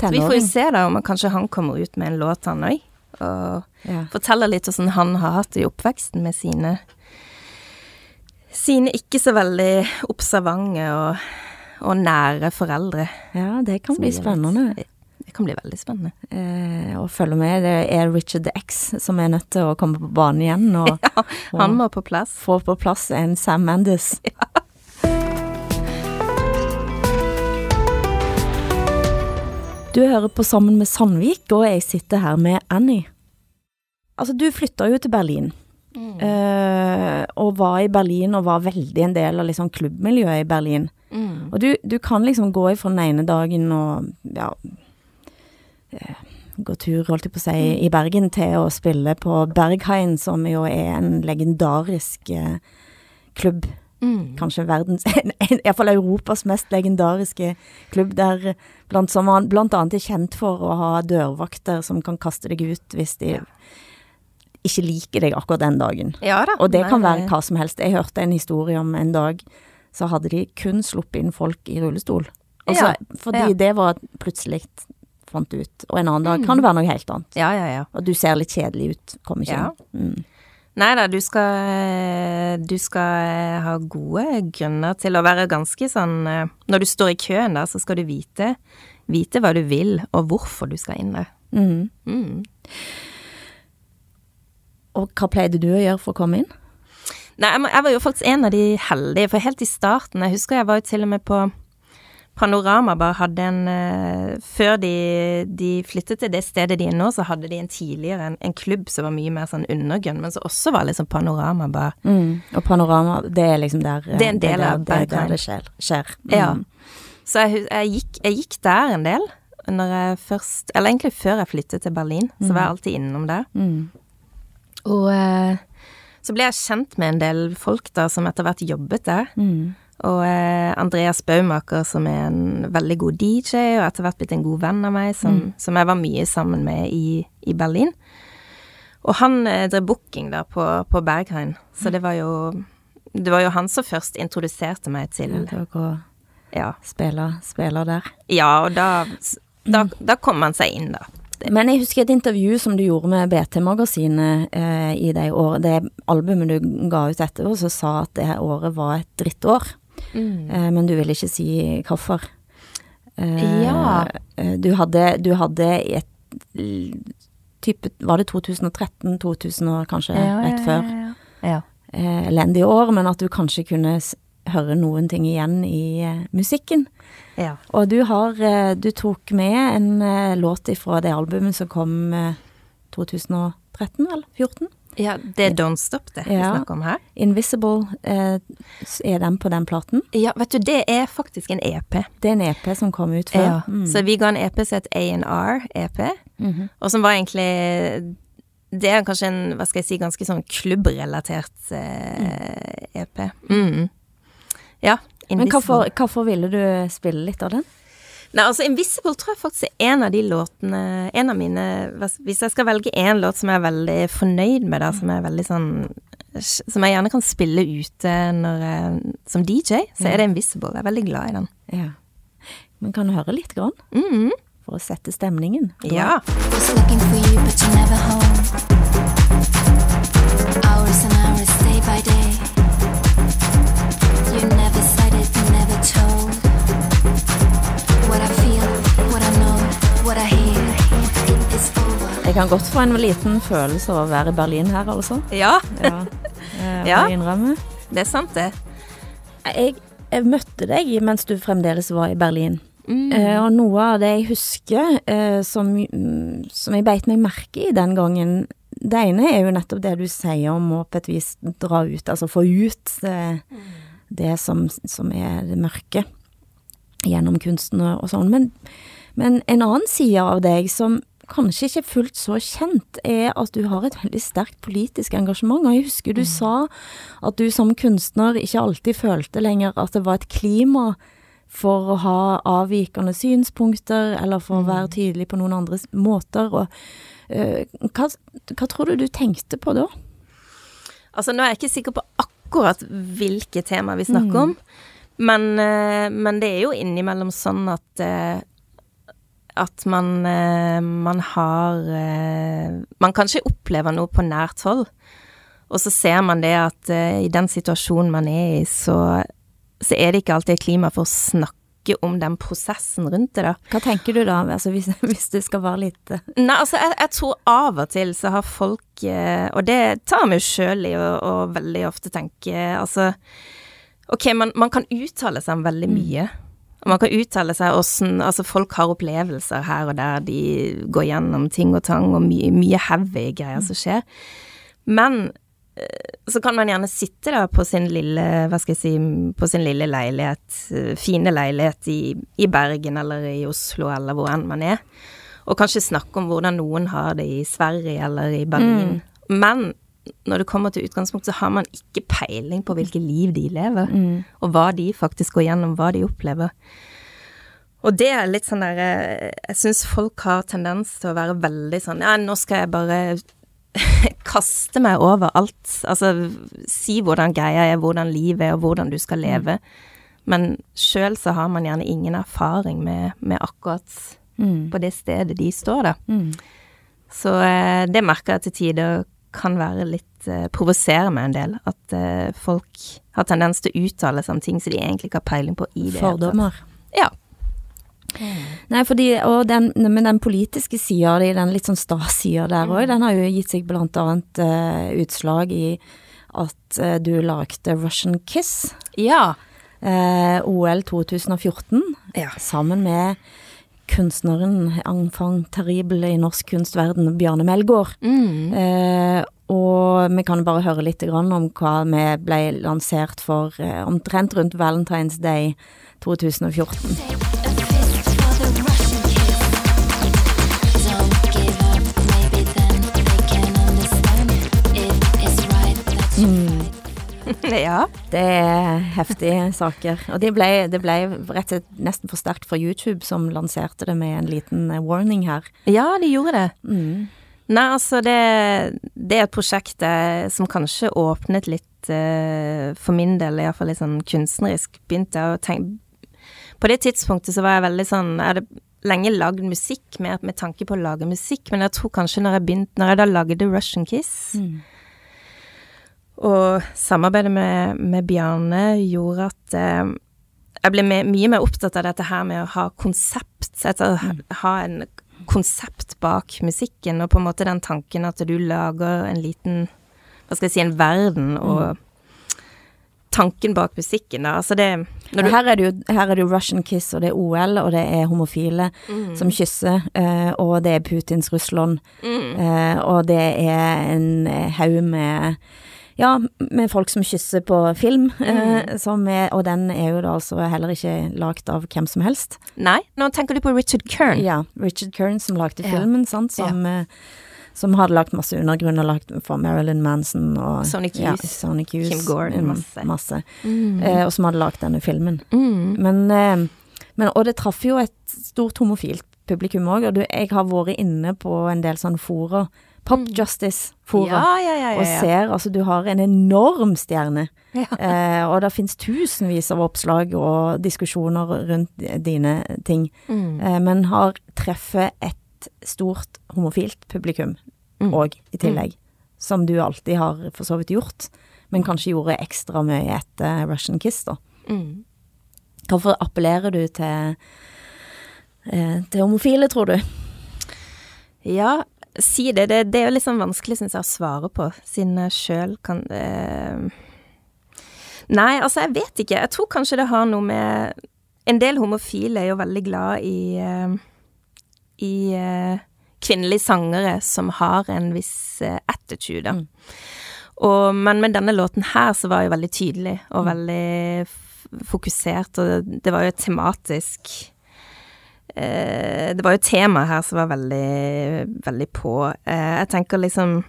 Så vi får jo se da om han, kanskje han kommer ut med en låt, han òg. Og Ja. forteller litt hvordan han har hatt det i oppveksten med sine Sine ikke så veldig observante og, og nære foreldre. ja, det kan bli litt- spennende Det kan bli veldig spennende. eh, å følge med. Det er Richard X som er nødt til å komme på banen igjen og, Han må på plass. få på plass en Sam Mendes. Du hører på Sammen med Sandvik, og jeg sitter her med Annie. Altså, du flytta jo til Berlin. eh, og var i Berlin og var veldig en del av liksom klubbmiljøet i Berlin. Og du, du kan liksom gå ifra den ene dagen og ja eh, Gå tur, holdt jeg på å si, i Bergen til å spille på Berghain, som jo er en legendarisk eh, klubb. Kanskje verdens Iallfall Europas mest legendariske klubb, der blant, som han bl.a. er kjent for å ha dørvakter som kan kaste deg ut hvis de ikke liker deg akkurat den dagen. Ja da. Og det kan være hva som helst. Jeg hørte en historie om en dag så hadde de kun sluppet inn folk i rullestol. Altså, Ja, fordi ja. det var plutselig fant ut. Og en annen dag kan det være noe helt annet. Ja, ja, ja. Og du ser litt kjedelig ut, kommer ikke Ja. inn. Mm. Nei da, du skal Du skal eh, ha gode grunner til å være ganske sånn eh, Når du står i køen da, så skal du vite Vite hva du vil, og hvorfor du skal inn der. Mm. Mm. Og hva pleide du å gjøre for å komme inn? Nei, jeg var jo faktisk en av de heldige, for helt i starten Jeg husker jeg var jo til og med på Panorama bare hadde en eh, Før de, de flyttet til det stedet de er nå, så hadde de en tidligere en, en klubb som var mye mer sånn undergrunn, men som også var liksom Panorama Mm. Og Panorama, det er liksom der Det er en del av det, er der det skjer. skjer. Mm. Ja. Så jeg, jeg, gikk, jeg gikk der en del. Når jeg først Eller egentlig før jeg flyttet til Berlin, så var jeg alltid innom der. Mm. Og eh, så ble jeg kjent med en del folk da som etter hvert jobbet der. Mm. Og eh, Andreas Baumaker, som er en veldig god DJ, og etter hvert blitt en god venn av meg, som, som jeg var mye sammen med i, i Berlin. Og han eh, drev booking der på, på Berghain, så det var jo Det var jo han som først introduserte meg til å gå Ja, spille, spille der. ja og da, da, da kom han seg inn, da. Men jeg husker et intervju som du gjorde med BT-magasinet eh, i det året, det albumet du ga ut etterpå, som sa at det året var et drittår. Eh, men du ville ikke si hvorfor. Eh, Ja. eh, Du hadde, du hadde et type Var det 2013, 2000 og kanskje rett før? Ja. Elendige år, men at du kanskje kunne høre noen ting igjen i musikken. ja. Og du har Du tok med en låt ifra det albumet som kom eh, 2013, vel? 14? Ja, det er Don't Stop det vi Ja. snakker om her. Invisible eh, er den på den platen. Ja, vet du, det er faktisk en EP. Det er en EP som kom ut før. Ja. Mm. Så vi ga en EP som het A&R-EP, Mhm. og som var egentlig Det er kanskje en, hva skal jeg si, ganske sånn klubbrelatert eh, EP. Mm. Ja, Men hvorfor, hvorfor ville du spille litt av den? Nei, altså Invisible tror jeg faktisk er en av de låtene En av mine Hvis jeg skal velge én låt som jeg er veldig fornøyd med, da, som er veldig sånn Som jeg gjerne kan spille ute når jeg, som DJ, så er det Invisible. Jeg er veldig glad i den. Ja. Men kan du høre litt grann? Mhm. For å sette stemningen? Ja. Hours and hours, day by day. You never said it, never told. Jeg kan godt få en liten følelse av å være i Berlin her, altså. ja, Ja, Jeg Ja. innrømme. det er sant, det. Jeg, jeg møtte deg mens du fremdeles var i Berlin. Mm. Eh, og noe av det jeg husker eh, som, som jeg beit meg merke i den gangen, det ene er jo nettopp det du sier om å på et vis dra ut, altså få ut eh, det som, som er det mørke gjennom kunsten og, og sånn. Men, men en annen side av deg som kanskje ikke fullt så kjent, er at du har et veldig sterkt politisk engasjement. Og jeg husker du sa at du som kunstner ikke alltid følte lenger at det var et klima for å ha avvikende synspunkter, eller for å være tydelig på noen andre måter. Og, uh, hva, hva tror du du tenkte på da? Altså, nå er jeg ikke sikker på akkurat hvilke tema vi snakker om, men, eh, men det er jo innimellom sånn at eh, at man, eh, man har eh, Man kanskje opplever noe på nært hold, og så ser man det at eh, i den situasjonen man er i, så, så er det ikke alltid klima for å snakke om den prosessen rundt det, da. Hva tenker du da, altså hvis, hvis det skal være litt Nei, altså, jeg, jeg tror av og til så har folk Og det tar vi jo sjøl i, og, og veldig ofte tenker Altså, ok, man, man kan uttale seg om veldig mye. Og man kan uttale seg åssen Altså, folk har opplevelser her og der, de går gjennom ting og tang, og mye, mye heavy greier som skjer. Men eh, så kan man gjerne sitte da på sin lille, hva skal jeg si, på sin lille leilighet, eh, fine leilighet i, i Bergen eller i Oslo eller hvor enn man er, og kanskje snakke om hvordan noen har det i Sverige eller i Berlin. Men når det kommer til utgangspunkt, så har man ikke peiling på hvilke liv de lever, og hva de faktisk går gjennom, hva de opplever. Og det er litt sånn der eh, Jeg syns folk har tendens til å være veldig sånn Ja, nå skal jeg bare kaste meg over alt. Altså si hvordan greia er, hvordan livet er, og hvordan du skal leve. Men sjøl så har man gjerne ingen erfaring med, med akkurat på det stedet de står, da. Så eh, det merker jeg til tider kan være litt eh, Provosere meg en del. At eh, folk har tendens til å uttale seg om ting som de egentlig ikke har peiling på i det fordommer? Ja. Nei, fordi, og den, men den politiske sida di, den litt sånn sta-sida der òg, den har jo gitt seg blant annet eh, utslag i at uh, du lagde Russian Kiss, Ja. Uh, OL 2014, Ja. sammen med kunstneren enfant terrible i norsk kunstverden, Bjarne Melgaard. Mm. Eh, og vi kan bare høre litt grann om hva vi ble lansert for eh, omtrent rundt Valentine's Day 2014. right. ja. Det er heftige saker. Og det ble, det ble rett og slett nesten for sterkt for YouTube, som lanserte det med en liten eh, warning her. Ja, de gjorde det. Nei, altså det, det er et prosjekt eh, som kanskje åpnet litt eh, for min del, iallfall litt sånn kunstnerisk. Begynte jeg å tenke På det tidspunktet så var jeg veldig sånn Jeg hadde lenge lagd musikk med, med tanke på å lage musikk, men jeg tror kanskje når jeg begynte Når jeg da lagde Russian Kiss og samarbeidet med, med Bjarne gjorde at eh, jeg ble med, mye mer opptatt av dette her med å ha konsept, etter å ha- ha en konsept bak musikken, og på en måte den tanken at du lager en liten, hva skal jeg si, en verden, og tanken bak musikken, da, altså det her er, det jo, her er det jo Russian Kiss, og det er OL, og det er homofile som kysser, eh, og det er Putins Russland, eh, og det er en eh, haug med ja, med folk som kysser på film, eh, som er, og den er jo da altså heller ikke lagd av hvem som helst. Nei, nå tenker du på Richard Kern. Ja, Richard Kern som lagde Ja. filmen, sant, som, eh, som hadde lagt masse undergrunn og lagt for Marilyn Manson og Sonic ja, Sonic Hughes Kim Gordon, mm, masse. masse. Mm. Eh, og som hadde lagt denne filmen. Mm. Men, eh, men Og det traff jo et stort homofilt publikum òg, og du, jeg har vært inne på en del sånne fora. Pop Justice-fora. Mm. Ja, ja, ja, Og ser altså du har en enorm stjerne. Eh, og det finnes tusenvis av oppslag og diskusjoner rundt dine ting. Mm. Eh, men har treffet et stort homofilt publikum Mm. i tillegg. Som du alltid har for så vidt gjort, men kanskje gjorde ekstra mye etter Russian Kiss, da. Mm. Hvorfor appellerer du til, eh, til homofile, tror du? Ja, si det. Det, det er jo litt sånn vanskelig, syns jeg, å svare på, siden jeg sjøl kan eh... Nei, altså, jeg vet ikke. Jeg tror kanskje det har noe med En del homofile er jo veldig glad i eh, I eh, kvinnelige sangere som har en viss eh, attitude, Mm. Og, men med denne låten her så var jeg jo veldig tydelig og veldig fokusert, og det var jo et tematisk Det var jo temaet her som var veldig, veldig på. Eh, jeg tenker liksom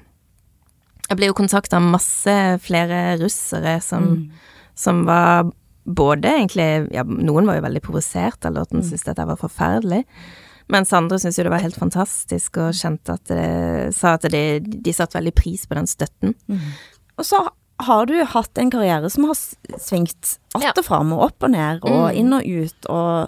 Jeg ble jo kontakta av masse flere russere som, som var både egentlig Ja, noen var jo veldig provosert av låten, syntes dette var forferdelig. Mens andre syntes jo det var helt fantastisk, og kjente at det, sa at de, de satte veldig pris på den støtten. Og så har du hatt en karriere som har svingt att og fram og opp og ned og Mm. inn og ut, og eh,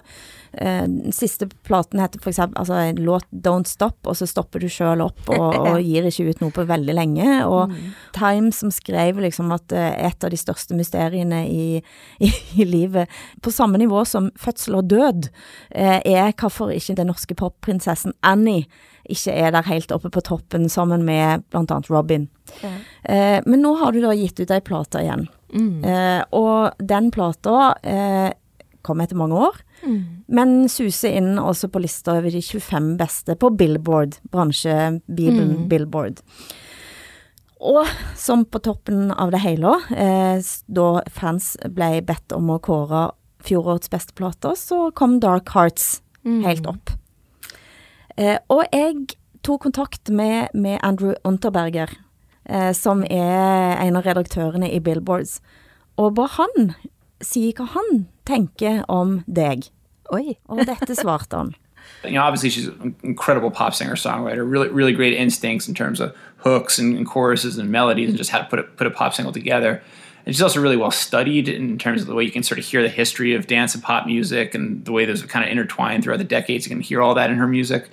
den siste platen heter for eksempel altså en låt 'Don't Stop', og så stopper du sjøl opp og, og gir ikke ut noe på veldig lenge. Og Time som skrev liksom at eh, et av de største mysteriene i, i, i livet, på samme nivå som fødsel og død, eh, er hvorfor ikke den norske popprinsessen Annie ikke er der helt oppe på toppen sammen med annet Robin. Eh, men nå har du da gitt ut ei plate igjen. Eh, og den plata eh, kom etter mange år, men suser inn også på lista over de 25 beste på Billboard, bransjebibelen Billboard. Og som på toppen av det hele, eh, da fans ble bedt om å kåre fjorårets beste plater, så kom Dark Hearts helt opp. Eh, og jeg tok kontakt med, med Andrew Unterberger, eh, som er en av redaktørene i Billboards, og ba han si hva han tenker om deg. Oi. Og dette svarte han. you know, obviously she's an incredible pop singer songwriter, really really great instincts in terms of hooks and, and choruses and melodies, and just how to put a, put a pop single together. And she's also really well studied in terms of the way you can sort of hear the history of dance and pop music and the way those are kind of intertwined throughout the decades. You can hear all that in her music.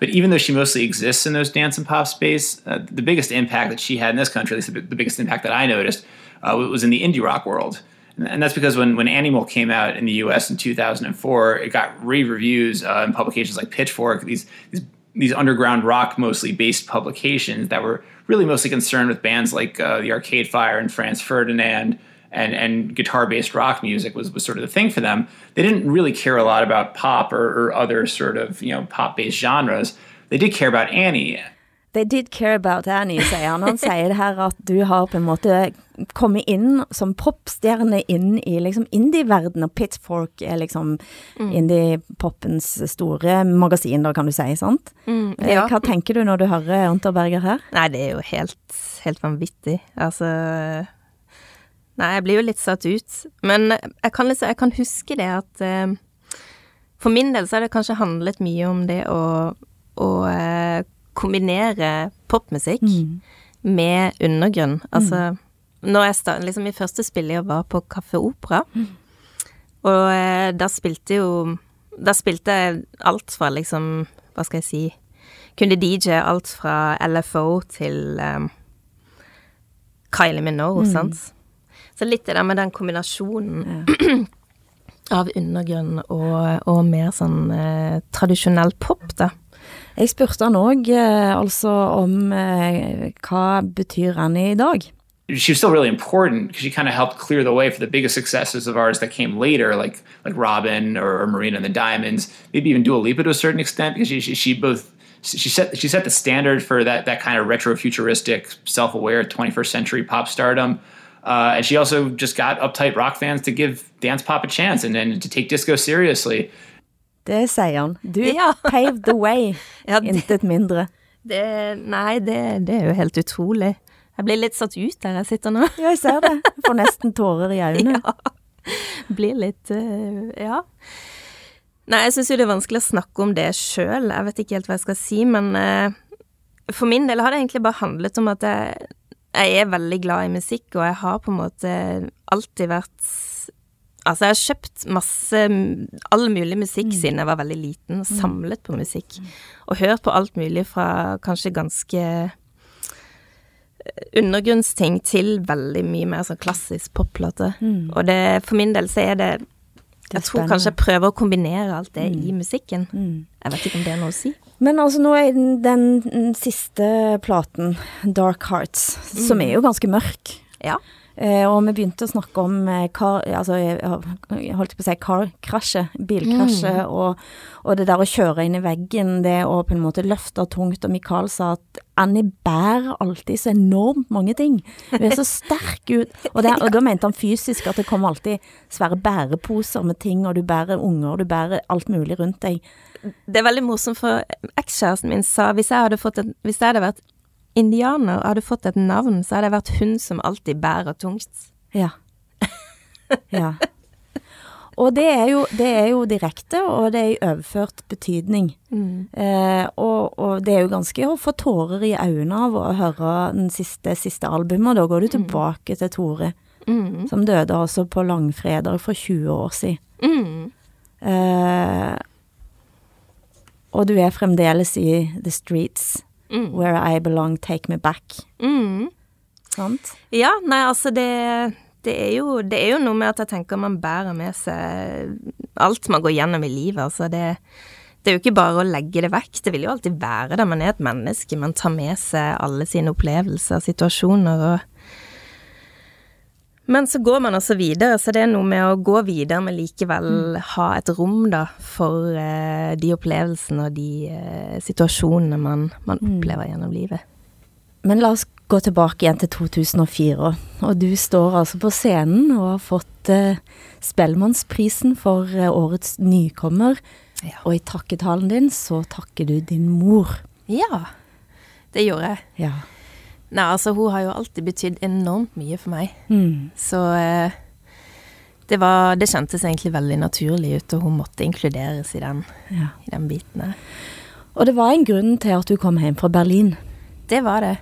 But even though she mostly exists in those dance and pop space, uh, the biggest impact that she had in this country, at least the, the biggest impact that I noticed, uh, was in the indie rock world. And- that's because when, when Animal came out in the US in 2004, it got rave reviews uh, in publications like Pitchfork, these, these, these underground rock mostly based publications that were really mostly concerned with bands like uh, the Arcade Fire and Franz Ferdinand and, and guitar based rock music was, was sort of the thing for them. They didn't really care a lot about pop or, or other sort of you know pop based genres. They did care about Annie. They did care about Annie, sier han. Han sier det her at du har på en måte kommet inn som popstjerne inn i liksom indie-verden, og Pitchfork er liksom indie-poppens store magasin, da kan du si, sant? Mm, ja. Hva tenker du når du hører Unterberger her? Nei, det er jo helt, helt vanvittig. Altså Nei, jeg blir jo litt satt ut. Men jeg kan, liksom, jeg kan huske det at eh, For min del så har det kanskje handlet mye om det å, å eh, kombinere popmusikk med undergrunn. Altså når jeg startet, liksom Min første spillejobb var på Kaffe Opera, og eh, da spilte jo Da spilte jeg alt fra liksom Hva skal jeg si kunne DJ alt fra LFO til um, Kylie Minogue, sant? Så litt det der med den kombinasjonen av undergrunn og, og mer sånn eh, tradisjonell pop, da. Jeg spurte han òg eh, altså om eh, hva betyr Annie i dag? she was still really important because she kind of helped clear the way for the biggest successes of ours that came later, like like Robin or, or Marina and the Diamonds, maybe even Dua Lipa to a certain extent, because she, she, she both she set she set the standard for that that kind of retro futuristic, self aware 21st century pop stardom. Uh, and she also just got uptight rock fans to give dance pop a chance and then to take disco seriously. Det sier han. Du Ja. paved the way, Ja, det- intet mindre. Det, nei, det, det er jo helt utrolig. Jeg blir litt satt ut der jeg sitter nå. Ja, jeg ser det. Jeg får nesten tårer i øynene. Ja. Blir litt uh, Ja. Nei, jeg syns jo det er vanskelig å snakke om det sjøl. Jeg vet ikke helt hva jeg skal si, men uh, for min del har det egentlig bare handlet om at jeg, jeg er veldig glad i musikk, og jeg har på en måte alltid vært Altså, jeg har kjøpt masse all mulig musikk siden jeg var veldig liten, og samlet på musikk. Og hørt på alt mulig fra kanskje ganske undergrunnsting til veldig mye mer sånn klassisk popplate. Mm. Og det, for min del så er det Jeg tror kanskje jeg prøver å kombinere alt det Mm. i musikken. Mm. Jeg vet ikke om det er noe å si. Men altså nå er den, den, den siste platen, Dark Hearts, som er jo ganske mørk. Ja. Eh, og vi begynte å snakke om eh, kar, altså, jeg, jeg holdt på å si car-krasjet, bilkrasjet, og, og det der å kjøre inn i veggen, det å på en måte løfte tungt, og Mikael sa at Annie bærer alltid så enormt mange ting. Hun er så sterk ut, og, det, og da mente han fysisk at det kommer alltid svære bæreposer med ting, og du bærer unger, og du bærer alt mulig rundt deg. Det er veldig morsomt, for ekskjæresten min sa hvis jeg hadde, fått et, hvis jeg hadde vært indianer hadde fått et navn, så hadde jeg vært hun som alltid bærer tungt. Ja. ja. Og det er, jo, det er jo direkte, og det er i overført betydning. Eh, og, og det er jo ganske å få tårer i øynene av å høre den siste, siste albumet, og da går du tilbake til Tore, Mm. som døde altså på langfredag for 20 år siden. Mm. Eh, og du er fremdeles i The Streets, Mm. Where I Belong, Take Me Back. Mm. Sant? Ja, nei, altså det, det, er jo, det er jo noe med at jeg tenker man bærer med seg alt man går gjennom i livet. Altså det, det er jo ikke bare å legge det vekk, det vil jo alltid være der. Man er et menneske, man tar med seg alle sine opplevelser, situasjoner og Men så går man også videre, så det er noe med å gå videre, men likevel ha et rom, da, for eh, de opplevelsene og de eh, situasjonene man, man opplever gjennom livet. Men la oss gå tilbake igjen til 2004, og du står altså på scenen og har fått eh, Spellemannsprisen for eh, årets nykommer, Ja. og i takketalen din så takker du din mor. Ja, det gjorde jeg. Ja. Nei, altså hun har jo alltid betydd enormt mye for meg. Mm. Så eh, det var Det kjentes egentlig veldig naturlig ut, og hun måtte inkluderes i den, ja. i den biten der. Og det var en grunn til at du kom hjem fra Berlin. Det var det.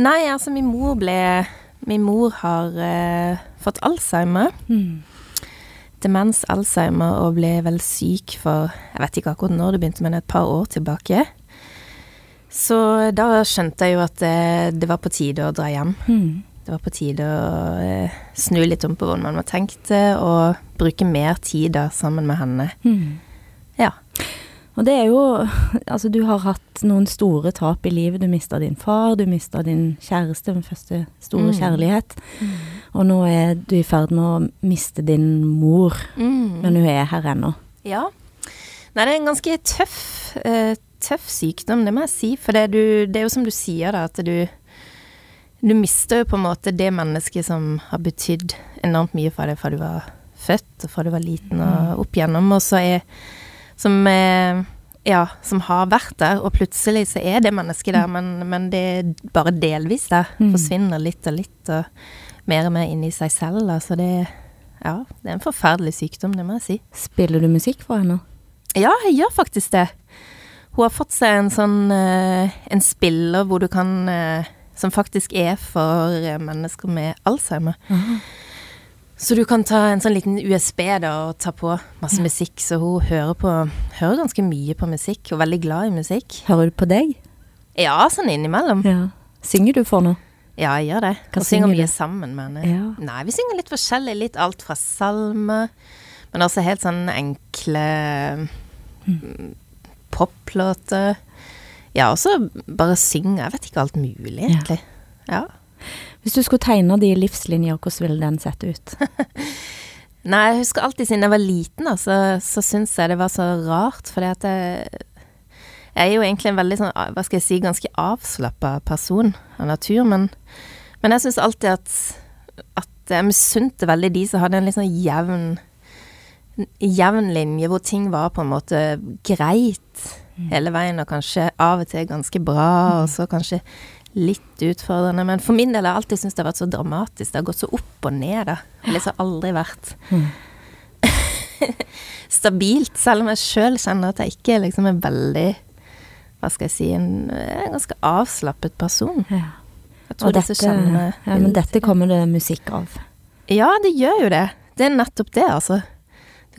Nei, altså min mor ble Min mor har eh, fått alzheimer. Mm. Demens Alzheimer og ble vel syk for Jeg vet ikke akkurat når det begynte, men et par år tilbake. Så da skjønte jeg jo at det, det var på tide å dra hjem. Mm. Det var på tide å eh, snu litt om på hvordan man tenkte, og bruke mer tid da sammen med henne. Mm. Ja. Og det er jo Altså, du har hatt noen store tap i livet. Du mista din far, du mista din kjæreste, den første store Mm. kjærlighet. Og nå er du i ferd med å miste din mor, Mm. men hun er her ennå. Ja. Nei, det er en ganske tøff, eh, tøff sykdom, det må jeg si. For det, er du, det er jo som du sier, da, at du Du mister jo på en måte det mennesket som har betydd enormt mye for deg fra du var født, og fra du var liten og opp igjennom, og så er Som eh, Ja, som har vært der, og plutselig så er det mennesket der, men, men det er bare delvis der. Mm. Forsvinner litt og litt, og mer og mer inni seg selv. Altså det Ja, det er en forferdelig sykdom, det må jeg si. Spiller du musikk for henne? Ja, jeg gjør faktisk det. Hun har fått seg en sånn eh, En spiller hvor du kan eh, Som faktisk er for eh, mennesker med Alzheimer. Så du kan ta en sånn liten USB da og ta på masse musikk. Så hun hører på Hører ganske mye på musikk, og er veldig glad i musikk. Hører du på deg? Ja, sånn innimellom. Ja. Synger du for noe? Ja, jeg gjør det. Hva Og synger synger mye du? sammen med henne. Ja. Nei, vi synger litt forskjellig. Litt alt fra salmer, men også helt sånn enkle mm, poplåter. Ja, også bare synge. Jeg vet ikke alt mulig, egentlig. Ja. Hvis du skulle tegne de livslinjer, hvordan ville den sett ut? Nei, jeg husker alltid siden jeg var liten, da, så, så syns jeg det var så rart, fordi at jeg, jeg er jo egentlig en veldig sånn, hva skal jeg si, ganske avslappa person av natur, men, men jeg syns alltid at, at jeg misunte veldig de som hadde en litt sånn jevn jevn linje, hvor ting var på en måte greit. hele veien, og kanskje av og til ganske bra, og så kanskje litt utfordrende. Men for min del har jeg alltid syntes det har vært så dramatisk. Det har gått så opp og ned, da. Det har liksom aldri vært stabilt, selv om jeg sjøl kjenner at jeg ikke liksom er veldig Hva skal jeg si En, en ganske avslappet person. Ja. Jeg tror Og disse dette, kjennene ja, men dette kommer det musikk av. Ja, det gjør jo det. Det er nettopp det, altså.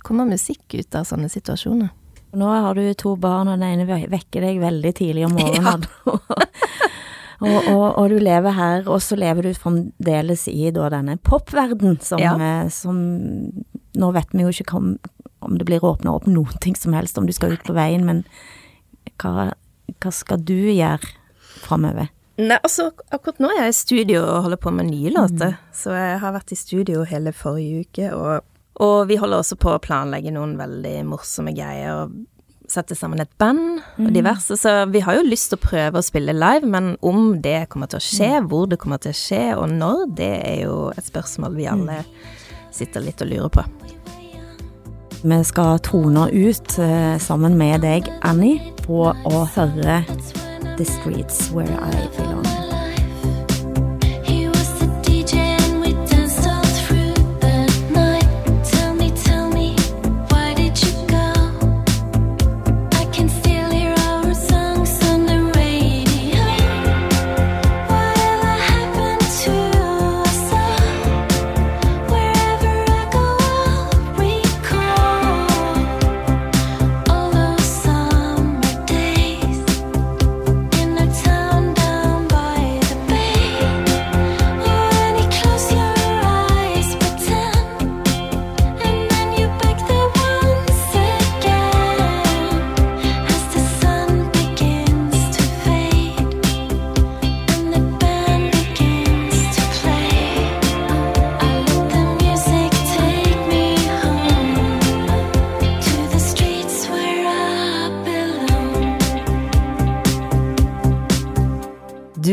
Det kommer musikk ut av sånne situasjoner. Nå har du to barn, og den ene vekker deg veldig tidlig om morgenen. og, og, og du lever her, og så lever du fremdeles i da denne popverden som, Ja. eh, som Nå vet vi jo ikke om, om det blir åpna opp ting som helst, om du skal ut på veien, men hva, hva skal du gjøre framover? Nei, altså akkurat nå er jeg i studio og holder på med nye låter. Så jeg har vært i studio hele forrige uke, og, og vi holder også på å planlegge noen veldig morsomme greier. og Sette sammen et band og diverse. Så vi har jo lyst til å prøve å spille live, men om det kommer til å skje, hvor det kommer til å skje, og når, det er jo et spørsmål vi alle sitter litt og lurer på. Vi skal tone ut eh, sammen med deg, Annie, på å høre The Streets Where I Belong.